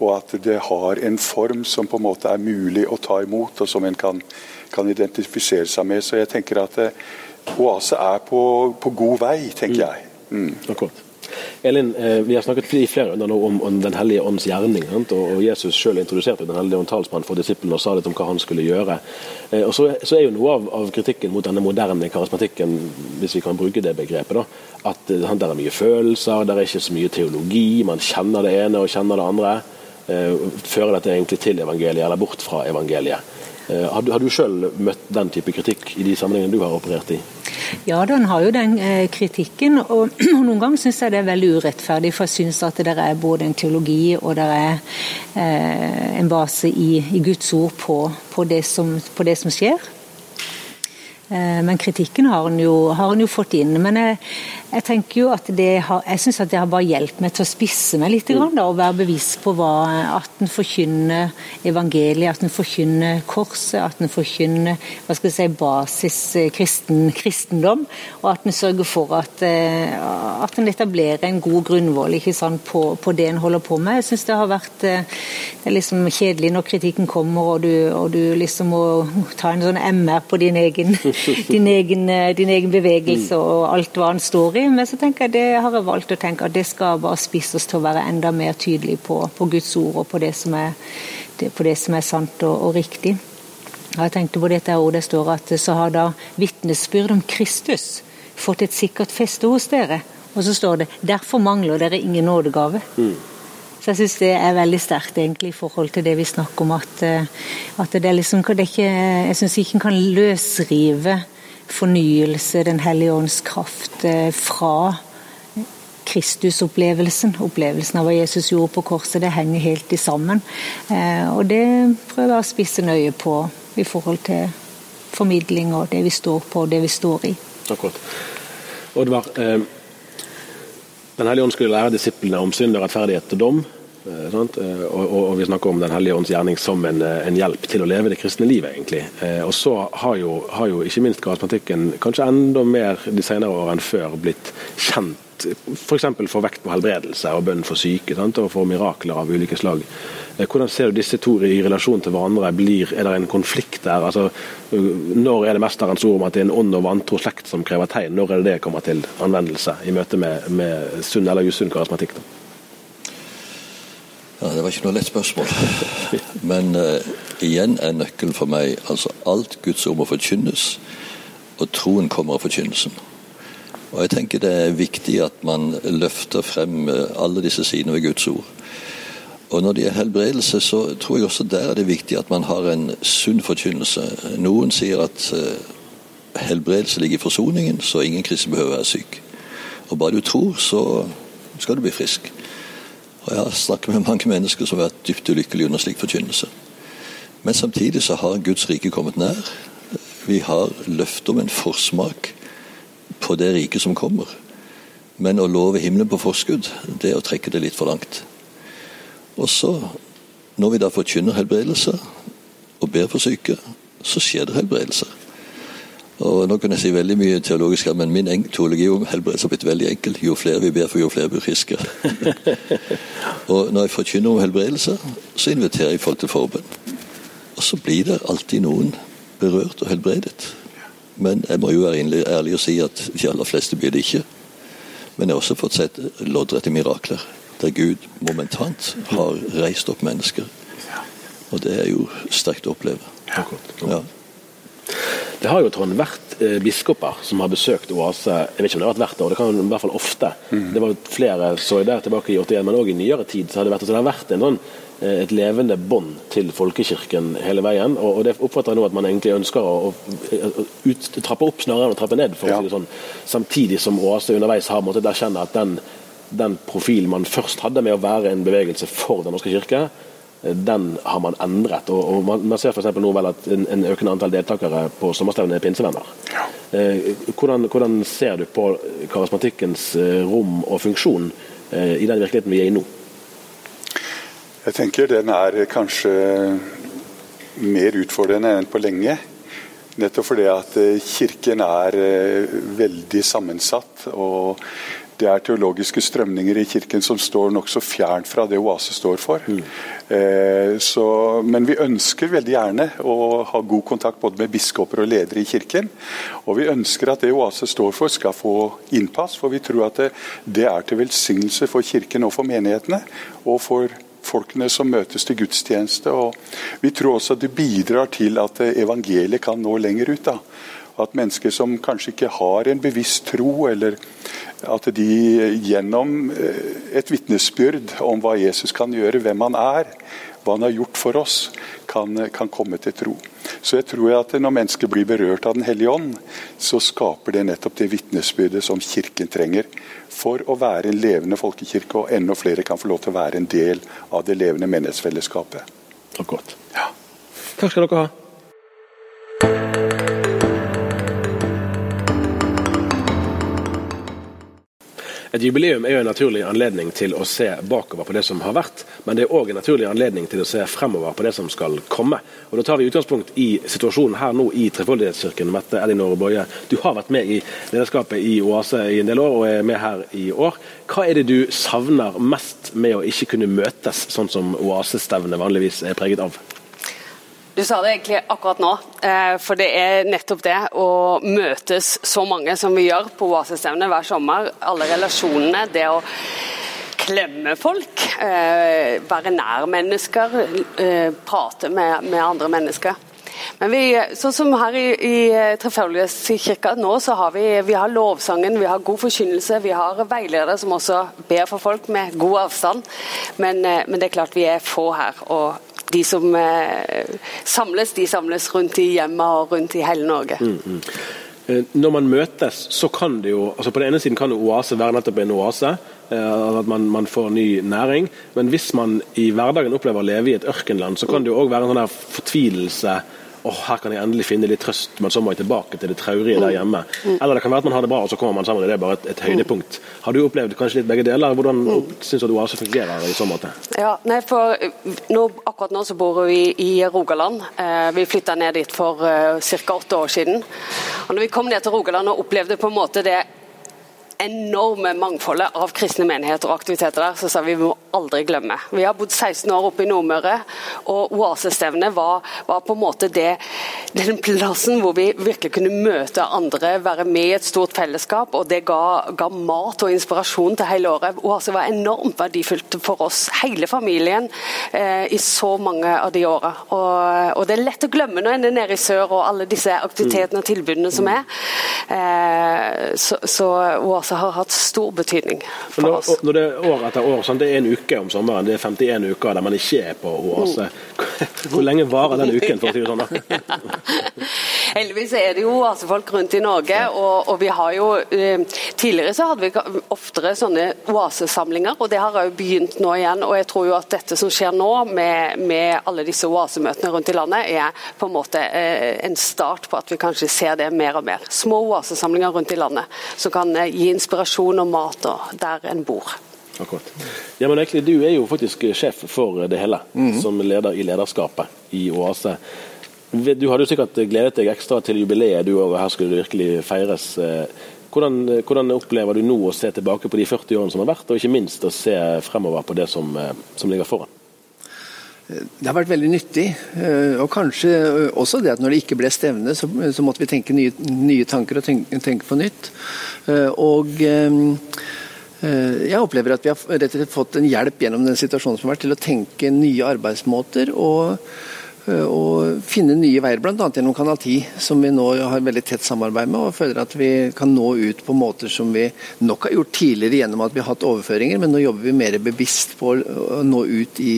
Og at det har en form som på en måte er mulig å ta imot, og som en kan, kan identifisere seg med. Så jeg tenker at eh, Oase er på, på god vei, tenker mm. jeg. Mm. Akkurat. Elin, eh, vi har snakket i flere runder om, om Den hellige ånds gjerning. og Jesus selv introduserte Den hellige ånd talsmann for disiplene og sa litt om hva han skulle gjøre. Eh, og så, er jo Noe av, av, kritikken mot denne moderne karismatikken, hvis vi kan bruke det begrepet, da, at det er mye følelser, det er ikke så mye teologi, man kjenner det ene og kjenner det andre. Eh, fører dette egentlig til evangeliet, eller bort fra evangeliet? Har du, har du sjøl møtt den type kritikk i de sammenhengene du har operert i? Ja, den har jo den eh, kritikken. Og, noen ganger syns jeg det er veldig urettferdig, for jeg syns at det er både en teologi og det er eh, en base i, i, Guds ord på, på, det som, på det som skjer. Eh, men kritikken har en, jo, jo fått inn. Men jeg, jeg tenker jo at det har, jeg synes at det har bare hjulpet meg til å spisse meg litt. Grann, da, og være bevisst på hva, at en forkynner evangeliet, at en forkynner korset, at en forkynner hva skal jeg si, basis eh, kristen, kristendom. Og at en sørger for at, eh, at en etablerer en god grunnvoll ikke sant, på, på, det en holder på med. Jeg syns det har vært eh, det er liksom kjedelig når kritikken kommer og du, og du liksom må ta en sånn MR på din egen, din egen, din egen bevegelse og alt hva han står i tydelig, men så tenker jeg det har jeg valgt å tenke at det skal bare spisses til å være enda mer tydelig på, på Guds ord og på det som er på det som er sant og, og riktig. Jeg tenkte på dette ordet det står at så har da vitnesbyrd om Kristus fått et sikkert feste hos dere. Og så står det 'derfor mangler dere ingen nådegave'. Mm. Så jeg syns det er veldig sterkt egentlig i forhold til det vi snakker om. At, eh, at det er liksom det er ikke, Jeg syns ikke en kan løsrive fornyelse, Den hellige ånds kraft, eh, fra Kristusopplevelsen. Opplevelsen av hva Jesus gjorde på korset. Det henger helt i sammen. Eh, og det prøver jeg å spisse nøye på i forhold til formidling og det vi står på og det vi står i. Akkurat. Oddvar, eh, Den hellige ånd skulle lære disiplene om synd og rettferdighet og dom. Eh, eh, og, og, og, Vi snakker om Den hellige ånds gjerning som en, eh, en, hjelp til å leve det kristne livet. egentlig. Og Så har jo, har jo ikke minst karismatikken kanskje enda mer de senere år enn før blitt kjent f.eks. få vekt på helbredelse og bønn for syke sant? og for mirakler av ulike slag. Hvordan ser du disse to i relasjon til hverandre? Blir, er det en konflikt der? Altså, når er det mesterens ord om at det er en ånd og vantro slekt som krever tegn? Når er det det kommer til anvendelse i møte med, med sunn eller usunn karismatikk? Da? Ja, Det var ikke noe lett spørsmål. Men uh, igjen er nøkkelen for meg altså alt Guds ord må forkynnes, og troen kommer av forkynnelsen. Og jeg tenker Det er viktig at man løfter frem eh, alle disse sidene ved Guds ord. Og Når det gjelder helbredelse, så tror jeg også der er det viktig at man har en sunn forkynnelse. Noen sier at uh, helbredelse ligger i forsoningen, så ingen kristen behøver være syk. Og bare du tror, så skal du bli frisk. Og Jeg har snakket med mange mennesker som har vært dypt ulykkelige under slik forkynnelse. Men samtidig så har Guds rike kommet nær. Vi har løfte om en forsmak på det riket som kommer. Men å love himmelen på forskudd, det er å trekke det litt for langt. Og så, når vi da forkynner helbredelse og ber for syke, så skjer det helbredelse. Og Nå kan jeg si veldig mye teologisk, men min teologi om helbredelse har blitt veldig enkel. Jo flere vi ber for, jo flere blir friske. og når jeg forkynner om helbredelse, så inviterer jeg folk til forbønn. Og så blir det alltid noen berørt og helbredet. Men jeg må jo være ærlig og si at de aller fleste blir det ikke. Men jeg har også fått sett loddrette mirakler, der Gud momentant har reist opp mennesker. Og det er jo sterkt å oppleve. Ja. Det har jo Trond vært eh, biskoper som har besøkt Oase jeg vet ikke om det har vært hvert år, det kan i hvert fall ofte. Mm. Det var flere så jeg der tilbake i 81, men òg i nyere tid så har det vært, så det har vært en sånn Eh, et levende bånd til folkekirken hele veien. og, Det oppfatter jeg nå at man egentlig ønsker å, å ut, trappe opp snarere enn å trappe ned. for å si det sånn. Samtidig som Oase underveis har måttet erkjenne at den, den profilen man først hadde med å være en bevegelse for Den norske kirke, den har man endret. og, og Man, man ser f.eks. nå vel at en, en, økende antall deltakere på sommerstevnet er pinsevenner. Ja. Eh, hvordan, hvordan, ser du på karismatikkens eh, rom og funksjon eh, i den virkeligheten vi er i nå? Jeg tenker den er kanskje mer utfordrende enn på lenge. Nettopp fordi at Kirken er veldig sammensatt. og det er teologiske strømninger i Kirken som står nokså fjernt fra det Oase står for. Mm. Eh, så, men vi ønsker veldig gjerne å ha god kontakt både med biskoper og ledere i Kirken. Og vi ønsker at det Oase står for skal få innpass, for vi tror at det, det er til velsignelse for Kirken og for menighetene. og for folkene som møtes til gudstjeneste. og Vi tror også at det bidrar til at evangeliet kan nå lenger ut. da. At mennesker som kanskje ikke har en bevisst tro, eller at de gjennom eh, et vitnesbyrd om hva Jesus kan gjøre, hvem han er, hva han har gjort for oss, kan, kan komme til tro. Så jeg tror at når mennesker blir berørt av Den hellige ånd, så skaper det nettopp det vitnesbyrdet som Kirken trenger for å være en levende folkekirke, og enda flere kan få lov til å være en del av det levende menighetsfellesskapet. Akkurat. Ja. Takk skal dere ha. Et jubileum er jo en naturlig anledning til å se bakover på det som har vært, men det er òg en naturlig anledning til å se fremover på det som skal komme. Og Da tar vi utgangspunkt i situasjonen her nå i Trefoldighetskirken. Mette Elinor Boje, du har vært med i lederskapet i Oase i en del år, og er med her i år. Hva er det du savner mest med å ikke kunne møtes, sånn som Oase-stevnet vanligvis er preget av? Du sa det egentlig akkurat nå, eh, for det er nettopp det å møtes så mange som vi gjør på Oasistevnet hver sommer. Alle relasjonene. Det å klemme folk, eh, være nær mennesker, eh, prate med, andre mennesker. Men vi, sånn som her i, i Trefaldighetskirka nå, så har vi, vi har lovsangen, vi har god forkynnelse, vi har veiledere som også ber for folk med god avstand. Men, men det er klart vi er få her. og de som eh, samles, de samles rundt i hjemmet og rundt i hele Norge. Mm, mm. Når man møtes, så kan det jo altså På den ene siden kan oase være nettopp en oase. Eh, at man, man, får ny næring. Men hvis man i hverdagen opplever å leve i et ørkenland, så kan det jo òg være en sånn fortvilelse oh, her kan jeg endelig finne litt trøst, men så må jeg tilbake til det traurige der hjemme. Mm. Eller det kan være at man har det bra, og så kommer man sammen, det er bare et, et høydepunkt. Har du opplevd kanskje litt begge deler? Hvordan mm. syns du Oase fungerer i så måte? Ja, nei, for nå, Akkurat nå så bor vi i Rogaland. Eh, vi flytta ned dit for eh, ca. åtte år siden. Og når vi kom ned til Rogaland og opplevde på en måte det enorme mangfoldet av kristne menigheter og aktiviteter der, så sa vi vi må aldri glemme. Vi har bodd 16 år oppe i Nordmøre, og Oasestevnet var, var, på en måte det, den plassen hvor vi virkelig kunne møte andre, være med i et stort fellesskap, og det ga, ga mat og inspirasjon til hele året. Oase var enormt verdifullt for oss, hele familien, eh, i så mange av de åra. Og, og, det er lett å glemme når en er nede i sør og alle disse aktivitetene og tilbudene som er. Eh, så, så Oase også har hatt stor betydning for oss. Når det er år etter år, sånn, det er en uke om sommeren, det er 51 uker der man ikke er på Oase. Hvor lenge varer den uken, for å si det sånn? Heldigvis er det jo oasefolk rundt i Norge, og, og vi har jo eh, Tidligere så hadde vi oftere sånne oasesamlinger, og det har jo begynt nå igjen. og jeg tror jo at dette som skjer nå, med, med alle disse oasemøtene rundt i landet, er på en måte eh, en start på at vi kanskje ser det mer og mer. Små oasesamlinger rundt i landet som kan eh, gi inspirasjon og mat der en bor. Akkurat. Ja, men egentlig, Du er jo faktisk sjef for det hele, mm. som leder i lederskapet i Oase. Du hadde jo sikkert gledet deg ekstra til jubileet, du òg, og her skulle det virkelig feires. Hvordan, hvordan, opplever du nå å se tilbake på de 40 årene som har vært, og ikke minst å se fremover på det som, som ligger foran? Det har vært veldig nyttig. Og kanskje også det at når det ikke ble stevne, så, så måtte vi tenke nye, nye tanker og tenke, tenke, på nytt. Og Eh, jeg opplever at vi har rett og slett fått en hjelp gjennom den situasjonen som har vært, til å tenke nye arbeidsmåter og, eh, og finne nye veier, bl.a. gjennom Kanal 10, som vi nå har veldig tett samarbeid med. og føler at vi kan nå ut på måter som vi nok har gjort tidligere gjennom at vi har hatt overføringer, men nå jobber vi mer bevisst på å nå ut i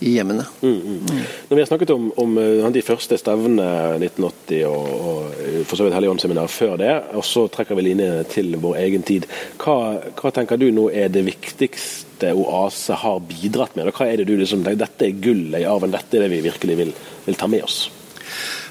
i hjemmene. Mm, mm. Når vi har snakket om, om eh, de første stevnene 1980 og, og for så vidt Helligåndsseminar før det, og så trekker vi linjene til vår egen tid. Hva, hva, tenker du nå er det viktigste Oase har bidratt med? Og Hva er det du liksom, Dette er gullet i arven, dette er det vi virkelig vil, vil ta med oss?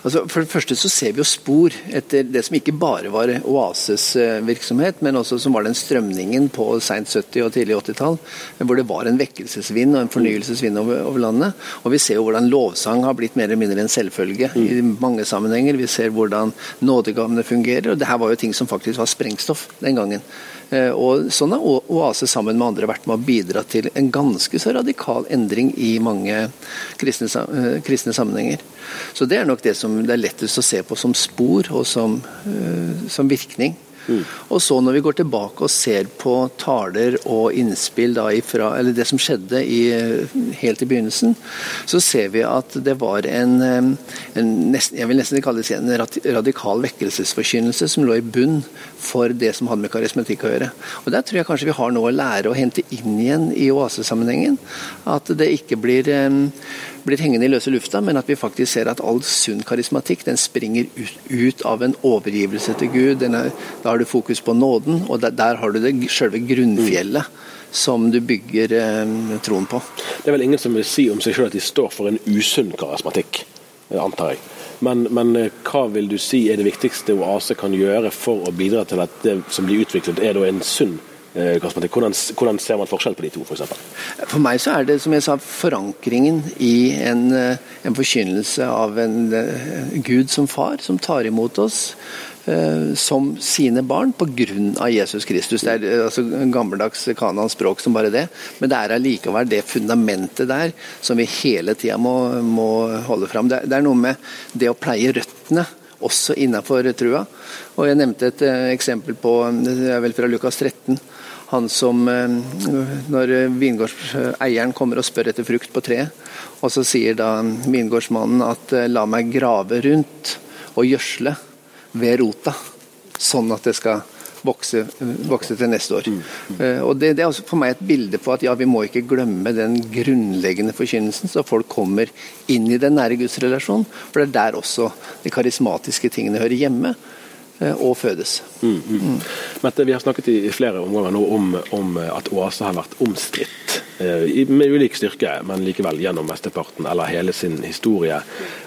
Altså, for det første så ser vi jo spor etter det som ikke bare var Oases virksomhet, men også som var den strømningen på seint 70- og tidlig 80-tall, hvor det var en vekkelsesvind og en fornyelsesvind over, over, landet. Og vi ser jo hvordan lovsang har blitt mer eller mindre en selvfølge mm. i mange sammenhenger. Vi ser hvordan nådegavene fungerer, og det her var jo ting som faktisk var sprengstoff den gangen. Eh, og Sånn har Oase sammen med andre vært med å bidra til en ganske så radikal endring i mange kristne, eh, kristne sammenhenger. Så Det er nok det som det er lettest å se på som spor og som, eh, som virkning. Mm. Og så når vi går tilbake og ser på taler og innspill da ifra, eller det som skjedde i, helt i begynnelsen, så ser vi at det var en, en nesten, jeg vil nesten kalle det en radikal vekkelsesforkynnelse som lå i bunn for det som hadde med karismatikk å gjøre. Og Der tror jeg kanskje vi har noe å lære å hente inn igjen i oasesammenhengen. At det ikke blir blir hengende i løse lufta, men at vi faktisk ser at all sunn karismatikk den springer ut, ut av en overgivelse til Gud. Er, da har du fokus på nåden, og der, der har du det selve grunnfjellet. Som du bygger eh, troen på. Det er vel ingen som vil si om seg selv at de står for en usunn karismatikk, antar jeg. Men, men, eh, hva vil du si er det viktigste Oase kan gjøre for å bidra til at det som blir utviklet, er en sunn Eh, hvordan, hvordan, ser man forskjell på de to? For, for meg så er det som jeg sa, forankringen i en, eh, en forkynnelse av en uh, Gud som far, som tar imot oss som sine barn pga. Jesus Kristus. Det er altså, gammeldags Kanans språk som bare det, men det er allikevel det fundamentet der som vi hele tida må, må, holde fram. Det, det er noe med det å pleie røttene også innenfor trua. Og Jeg nevnte et eksempel på, det er vel fra Lukas 13 Han som Når vingårdseieren kommer og spør etter frukt på treet, og så sier da vingårdsmannen at la meg grave rundt og gjødsle ved rota, sånn at det skal vokse, vokse til neste år. Mm. Og det, det, er for meg et bilde på at ja, vi må ikke glemme den grunnleggende forkynnelsen, så folk kommer inn i den nære gudsrelasjonen. For det er der også de karismatiske tingene hører hjemme og fødes. Mm, mm. mm. Mette, vi har snakket i flere omganger nå om, om at Oase har vært omstridt. Eh, med ulik styrke, men likevel gjennom mesteparten eller hele sin historie.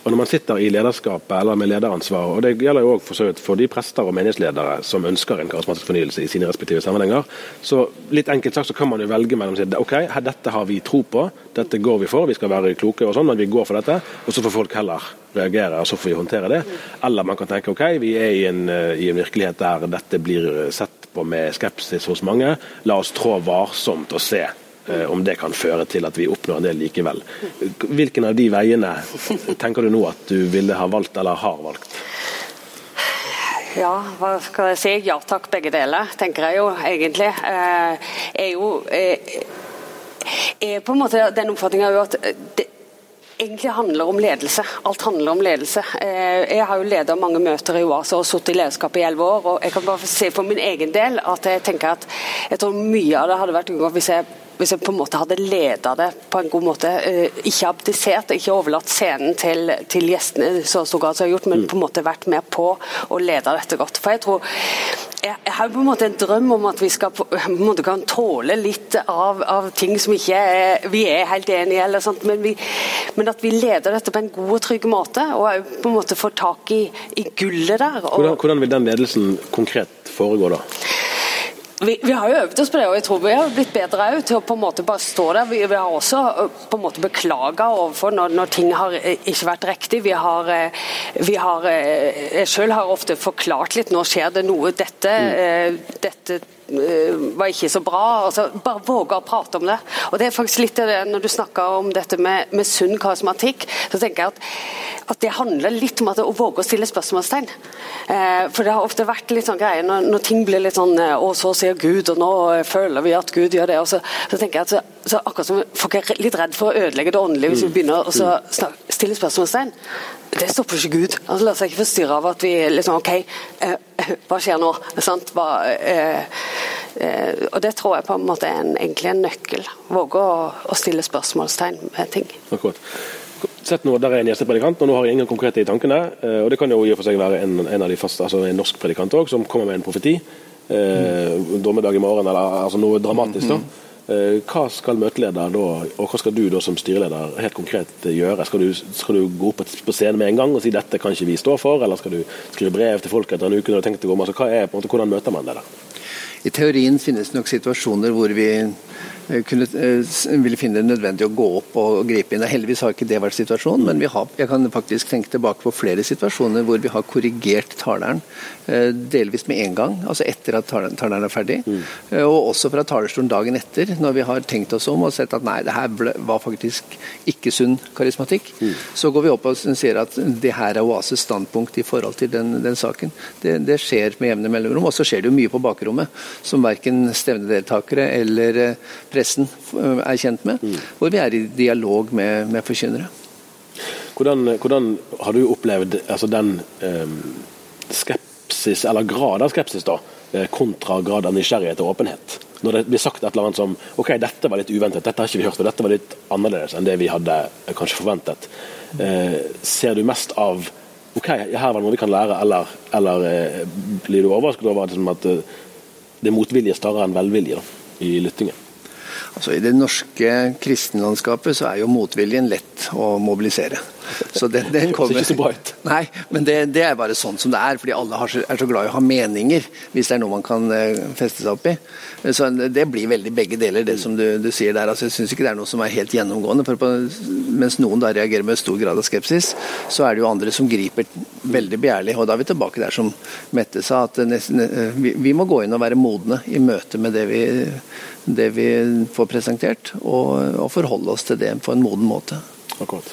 Og Når man sitter i lederskapet eller med lederansvar, og det gjelder jo også for, for de prester og menighetsledere som ønsker en karismatisk fornyelse i sine respektive sammenhenger, så litt enkelt sagt så kan man jo velge mellom å si ok, dette har vi tro på, dette går vi for, vi skal være kloke og sånn, men vi går for dette, og så får folk heller reagere, og så får vi håndtere det. Eller man kan tenke ok, vi er i en, eh, i en virkelighet der dette blir sett på med skepsis hos mange, la oss trå varsomt og se om det kan føre til at vi oppnår del likevel. Hvilken av de veiene tenker du nå at du ville ha valgt eller har valgt? Ja, hva skal jeg si? Ja takk, begge deler, tenker jeg jo egentlig. Eh, er jo eh, er på en måte den oppfatninga at det egentlig handler om ledelse. Alt handler om ledelse. Jeg har jo ledet mange møter i OASA og sittet i lederskap i elleve år. og Jeg kan bare se for min egen del at jeg tenker at jeg tror mye av det hadde vært unngått hvis jeg hvis jeg på en måte hadde leda det på en god måte, eh, ikke abdisert, ikke overlatt scenen til, til gjestene så stor grad som jeg har gjort, men mm. på en måte vært med på å lede dette godt. For jeg tror jeg, jeg har på en måte en drøm om at vi skal på, på en måte kan tåle litt av, av ting som ikke er, vi er helt enige i, sånt, men, vi, men, at vi leder dette på en god og trygg måte, og på en måte får tak i, i gullet der. Og, hvordan, hvordan vil den ledelsen konkret foregå da? Vi, vi, har jo øvd oss på det, og jeg tror vi har blitt bedre til å på en måte bare stå der. Vi, vi har også på en måte beklaga overfor når, når, ting har ikke vært riktig. Vi har, vi har Jeg selv har ofte forklart litt. Nå skjer det noe. Dette, mm. dette var ikke så bra. Altså, bare våge å prate om det. Og det er faktisk litt det, Når du snakker om dette med, med sunn karismatikk, så tenker jeg at, at, det handler litt om at, å våge å stille spørsmålstegn. Eh, for det har ofte vært litt sånn greie når, når, ting blir litt sånn eh, Å, så sier Gud, og nå føler vi at Gud gjør det. Og så, så tenker jeg at så, så akkurat som Folk er litt redd for å ødelegge det åndelige hvis vi begynner å stille spørsmålstegn. Det stopper ikke Gud. Han lar seg ikke forstyrre av at vi liksom OK, eh, hva skjer nå? Hva, eh, eh, og Det tror jeg på en måte er en, egentlig en nøkkel. Våge å, å, stille spørsmålstegn med ting. Akkurat. Sett nå, Der er en gjestepredikant, og nå har jeg ingen konkrete i tankene. Eh, og Det kan jo i og for seg være en, en faste, altså en norsk predikant også, som kommer med en profeti. Mm. Dommedag i morgen, eller altså noe dramatisk. da. Mm. Eh, hva skal møteleder da, og hva skal du da som styreleder helt konkret gjøre? Skal du, skal du gå opp på scenen med en gang og si dette kan ikke vi stå for, eller skal du skrive brev til folk etter en uke når du har tenkt å gå? Altså, er, måte, hvordan møter man det? da? I teorien finnes det nok situasjoner hvor vi kunne, eh, ville finne det nødvendig å gå opp og gripe inn. Heldigvis har ikke det vært situasjonen, men har, jeg kan faktisk tenke tilbake på flere situasjoner hvor vi har korrigert taleren eh, delvis med en gang, altså etter at taleren er ferdig. Mm. Og også fra talerstolen dagen etter, når vi har tenkt oss om og sett at nei, det her var faktisk ikke sunn karismatikk. Mm. Så går vi opp og sier at det her er Oases standpunkt i forhold til den, den saken. Det, det, skjer med jevne mellomrom. Og så skjer det jo mye på bakrommet som verken stevnedeltakere eller presidenter pressen eh, er kjent med, mm. hvor vi er i dialog med, med forkynnere. Hvordan, hvordan, har du opplevd altså den eh, skepsis, eller grad av skepsis, da, eh, kontra grad av nysgjerrighet og åpenhet? Når det blir sagt et eller annet som ok, dette var litt uventet, dette har ikke vi hørt, og dette var litt annerledes enn det vi hadde kanskje forventet. Eh, ser du mest av ok, her var det noe vi kan lære, eller, eller eh, blir du overrasket over at, at det er motvilje større enn velvilje da, i lyttingen? Altså, I det norske kristenlandskapet så er jo motviljen lett å mobilisere. Så den, den kommer. Det ser ikke så bra ut. Nei, men det, det, er bare sånn som det er. Fordi alle har, er så glad i å ha meninger, hvis det er noe man kan uh, feste seg opp i. Så Det blir veldig begge deler, det som du, du sier der. Altså, jeg syns ikke det er noe som er helt gjennomgående. for på, Mens noen da reagerer med stor grad av skepsis, så er det jo andre som griper veldig begjærlig. Og da er vi tilbake der som Mette sa, at nesten, vi, vi må gå inn og være modne i møte med det vi det vi får presentert, og, og forholde oss til det på en moden måte. Akkurat.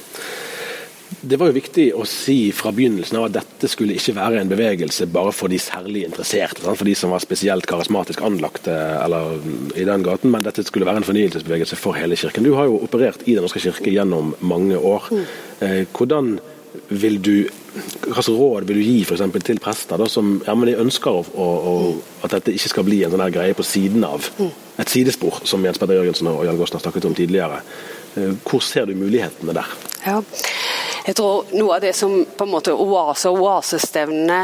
Det var jo viktig å si fra begynnelsen av at dette skulle ikke være en bevegelse bare for de særlig interesserte, for de som var spesielt karismatisk anlagte eller i den gaten, men dette skulle være en fornyelsesbevegelse for hele kirken. Du har jo operert i Den norske kirke gjennom mange år. Eh, hvordan vil du, Hvilke råd vil du gi for eksempel, til prester da, som ja, men de ønsker å, å, at dette ikke skal bli en sånn her greie på siden av et sidespor, som Jens Petter Jørgensen og Jan Gossen har snakket om tidligere. Eh, hvor ser du mulighetene der? Ja. Jeg tror noe av det som på en måte oase og oasestevnene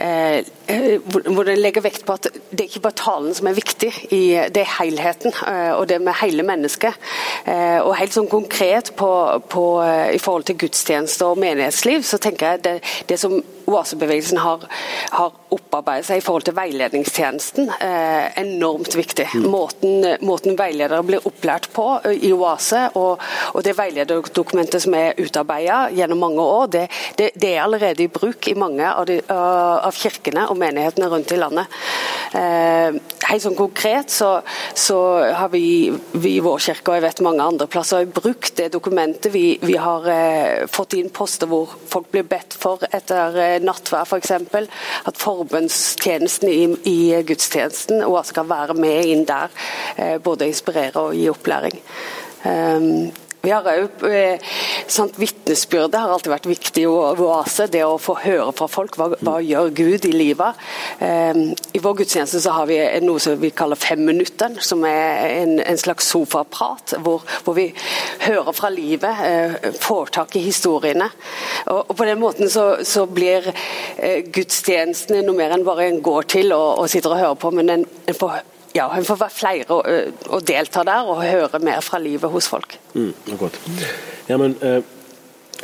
eh, hvor det legger vekt på at det er ikke bare talen som er viktig, i, det er helheten eh, og det med hele mennesket. Eh, og helt sånn konkret på, på, eh, i forhold til gudstjeneste og menighetsliv, så tenker jeg det, det som oasebevegelsen har, har opparbeidet seg i forhold til veiledningstjenesten, eh, enormt viktig. Måten, måten, veiledere blir opplært på i oase, og, og det veilederdokumentet som er utarbeidet gjennom mange år, det, det, det, er allerede i bruk i mange av, de, av kirkene og menighetene rundt i landet. Eh, helt sånn konkret så, så har vi, vi, i vår kirke, og jeg vet mange andre plasser, brukt det dokumentet. Vi, vi har eh, fått inn poster hvor folk blir bedt for etter eh, nattvær f.eks. At forbønnstjenesten i, i, gudstjenesten og skal være med inn der. Eh, både inspirere og gi opplæring. Um, vi har òg eh, Vitnesbyrdet har alltid vært viktig i Oase. Det å få høre fra folk. Hva, hva gjør Gud i livet? Eh, I vår gudstjeneste så har vi noe som vi kaller Femminutteren, som er en, en slags sofaprat. Hvor, hvor, vi hører fra livet, eh, får tak i historiene. Og, og På den måten så, så blir eh, gudstjenestene noe mer enn bare en går til og, og sitter og hører på, men en, en får ja, hun får være flere og, og, delta der og høre mer fra livet hos folk. Mm, godt. Ja, men, eh,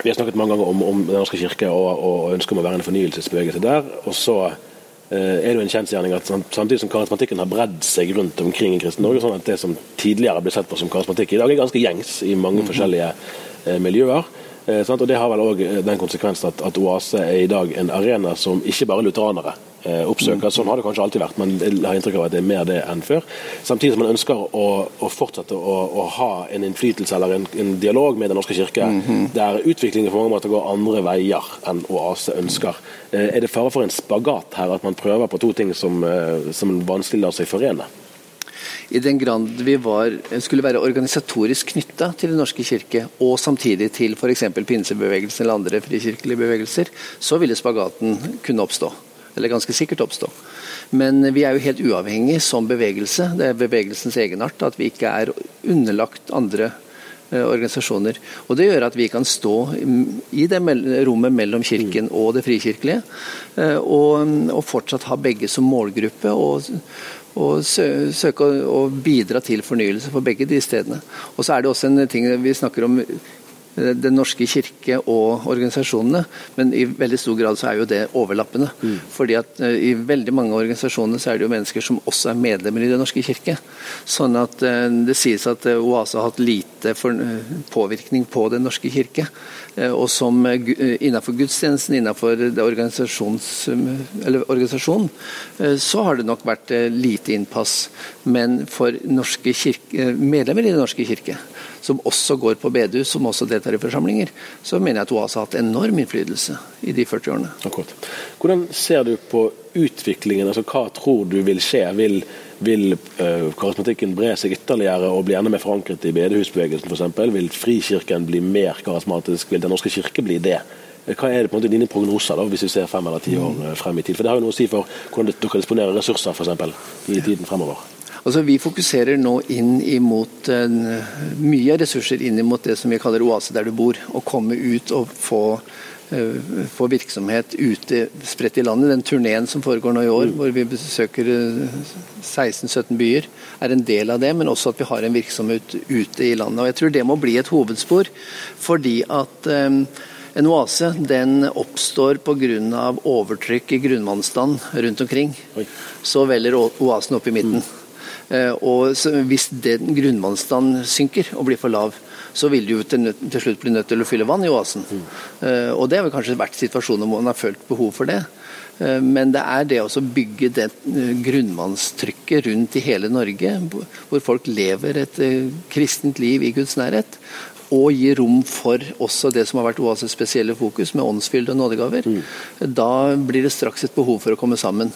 vi har snakket mange ganger om, om Den norske kirke og, og ønsket om å være en fornyelsesbevegelse der. og så eh, er det jo en kjensgjerning at samtidig som karismatikken har bredd seg rundt omkring i kristen Norge, sånn at det som tidligere ble sett på som karismatikk, i dag er ganske gjengs i mange mm forskjellige eh, miljøer. Eh, og Det har vel òg eh, den konsekvensen at, at Oase er i dag en arena som ikke bare lutheranere Eh, oppsøker. Sånn har det kanskje alltid vært, men jeg har inntrykk av at det er mer det enn før. Samtidig som man ønsker å, å fortsette å, å, ha en innflytelse eller en, en, dialog med Den norske kirke, mm -hmm. der utviklingen for mange måter går andre veier enn Oase ønsker. Eh, er det fare for en spagat her, at man prøver på to ting som, eh, som vanskelig lar seg forene? I den grad vi var, skulle være organisatorisk knytta til Den norske kirke, og samtidig til f.eks. pinsebevegelsen eller andre frikirkelige bevegelser, så ville spagaten kunne oppstå eller ganske sikkert oppstå. Men vi er jo helt uavhengige som bevegelse. Det er bevegelsens egenart at vi ikke er underlagt andre eh, organisasjoner. Og Det gjør at vi kan stå i det rommet mellom kirken og det frikirkelige, eh, og fortsatt ha begge som målgruppe. og, og søke å bidra til fornyelse for begge de stedene. Og så er det også en ting vi snakker om Den norske kirke og organisasjonene, men i veldig stor grad så er jo det overlappende. Mm. Fordi at uh, I veldig mange organisasjoner så er det jo mennesker som også er medlemmer i Den norske kirke. Sånn at uh, Det sies at OASA har hatt lite påvirkning på Den norske kirke. og som innenfor gudstjenesten, innenfor organisasjonen, så har det nok vært lite innpass. Men for kirke, medlemmer i Den norske kirke som også går på bedehus, som også deltar i forsamlinger, så mener jeg at OAS har hatt enorm innflytelse i de 40 årene. Akkurat. Hvordan ser du på utviklingen? altså Hva tror du vil skje? Vil, vil uh, karismatikken bre seg ytterligere og bli enda mer forankret i bedehusbevegelsen f.eks.? Vil Frikirken bli mer karismatisk? Vil Den norske kirke bli det? Hva er det på en måte dine prognoser da, hvis vi ser fem eller ti år eh, frem i tid? For Det har jo noe å si for hvordan dere disponerer ressurser for eksempel, i tiden fremover. Altså, vi fokuserer nå inn imot uh, mye ressurser inn imot det som vi kaller oase der du bor. Å komme ut og få, uh, få virksomhet ute spredt i landet. Den turneen som foregår nå i år, mm. hvor vi besøker uh, eh, 16-17 byer, er en del av det. Men også at vi har en virksomhet ute i landet. Og Jeg tror det må bli et hovedspor. fordi at en oase den oppstår pga. overtrykk i grunnvannstand rundt omkring. Så veller oasen opp i midten. Eh, og Hvis den grunnvannstanden synker og blir for lav, så vil du til, til, slutt bli nødt til å fylle vann i oasen. Mm. Og det har vel kanskje vært situasjoner hvor man har følt behov for det. Uh, men det er det å bygge det grunnvannstrykket rundt i hele Norge, hvor folk lever et kristent liv i Guds nærhet. Og gi rom for også det som har vært OASs spesielle fokus, med åndsfylde og nådegaver. Mm. Da blir det straks et behov for å komme sammen.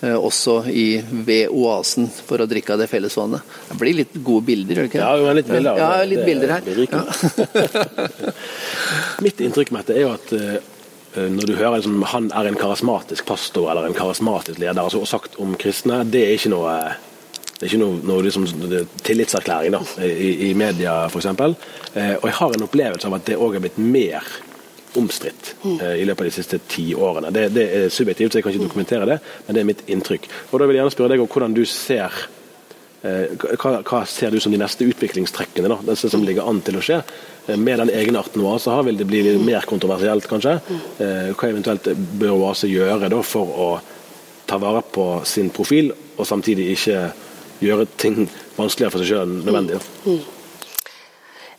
Eh, også i, ved oasen for å drikke av det fellesvannet. Det blir litt gode bilder, gjør det ikke? Ja, jo, litt bilder, ja, litt bilder her. Ja. Mitt inntrykk med dette er jo at uh, når du hører liksom, han er en karismatisk pastor eller en karismatisk leder, altså sagt om kristne, det er ikke noe det er ikke noe, noe liksom, tillitserklæring da, i, i media f.eks. Eh, og jeg har en opplevelse av at det òg er blitt mer omstridt eh, i løpet av de siste ti årene. Det, det, er subjektivt, så jeg kan ikke dokumentere det, men det er mitt inntrykk. Og da vil jeg gjerne spørre deg om hvordan du ser eh, hva, hva, ser du som de neste utviklingstrekkene, da, disse som ligger an til å skje? Eh, med den egenarten Oase har, vil det bli mer kontroversielt, kanskje? Hva eventuelt bør Oase gjøre da, for å ta vare på sin profil, og samtidig ikke gjøre ting vanskeligere for seg sjøl enn nødvendig? Da?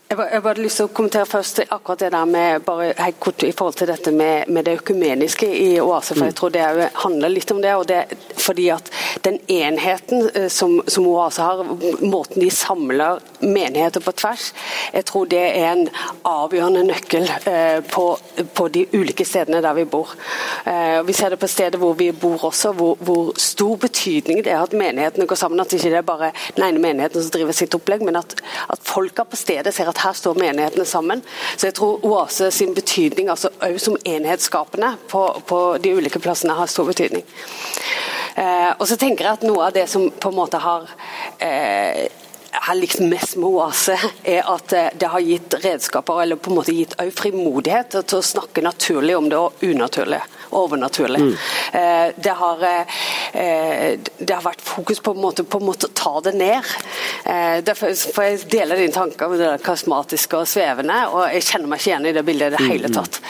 Mm. Jeg har bare lyst til å kommentere først akkurat det der med bare helt kort i forhold til dette med, med det økumeniske i Oase. for Jeg tror det handler litt om det. og det fordi at Den enheten eh, som, som Oase har, måten de samler menigheter på tvers, jeg tror det er en avgjørende nøkkel eh, på, på, de ulike stedene der vi bor. Eh, vi ser det på stedet hvor vi bor også, hvor, hvor stor betydning det er at menighetene går sammen. At ikke det er bare den ene menigheten som driver sitt opplegg, men at, at folka på stedet ser at her står menighetene sammen. Så jeg tror Oase sin betydning, altså òg som enhetsskapende på, på, de ulike plassene, har stor betydning. Eh, og så tenker jeg at noe av det som på en måte har eh, har likt mest med Oase, er at eh, det har gitt redskaper, eller på en måte gitt frimodighet til å snakke naturlig om det og unaturlige overnaturlig. Mm. Eh, det, har, eh, det, har, vært fokus på en måte på en måte å ta det ned. Eh, derfor får jeg dele dine tanker om det karismatiske og svevende, og jeg kjenner meg ikke igjen i det bildet i det hele mm, mm. tatt.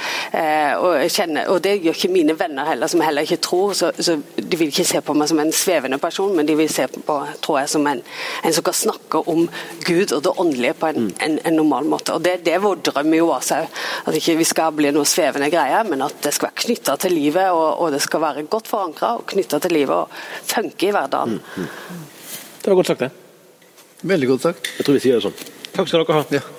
Og, kjenner, og, det gjør ikke mine venner heller, som heller ikke tror. Så, så, De vil ikke se på meg som en svevende person, men de vil se på tror jeg, som en, en som kan snakke om Gud og det åndelige på en, en, en normal måte. Og Det, det er vår drøm i Oase òg. At ikke vi skal bli noe svevende greier, men at det skal være knytta til til livet, og, og det skal være godt forankra og knytta til livet og funke i hverdagen. Mm, mm. Det var godt sagt, det. Veldig godt sagt. Jeg tror vi sier det sånn. Takk skal dere ha. Ja.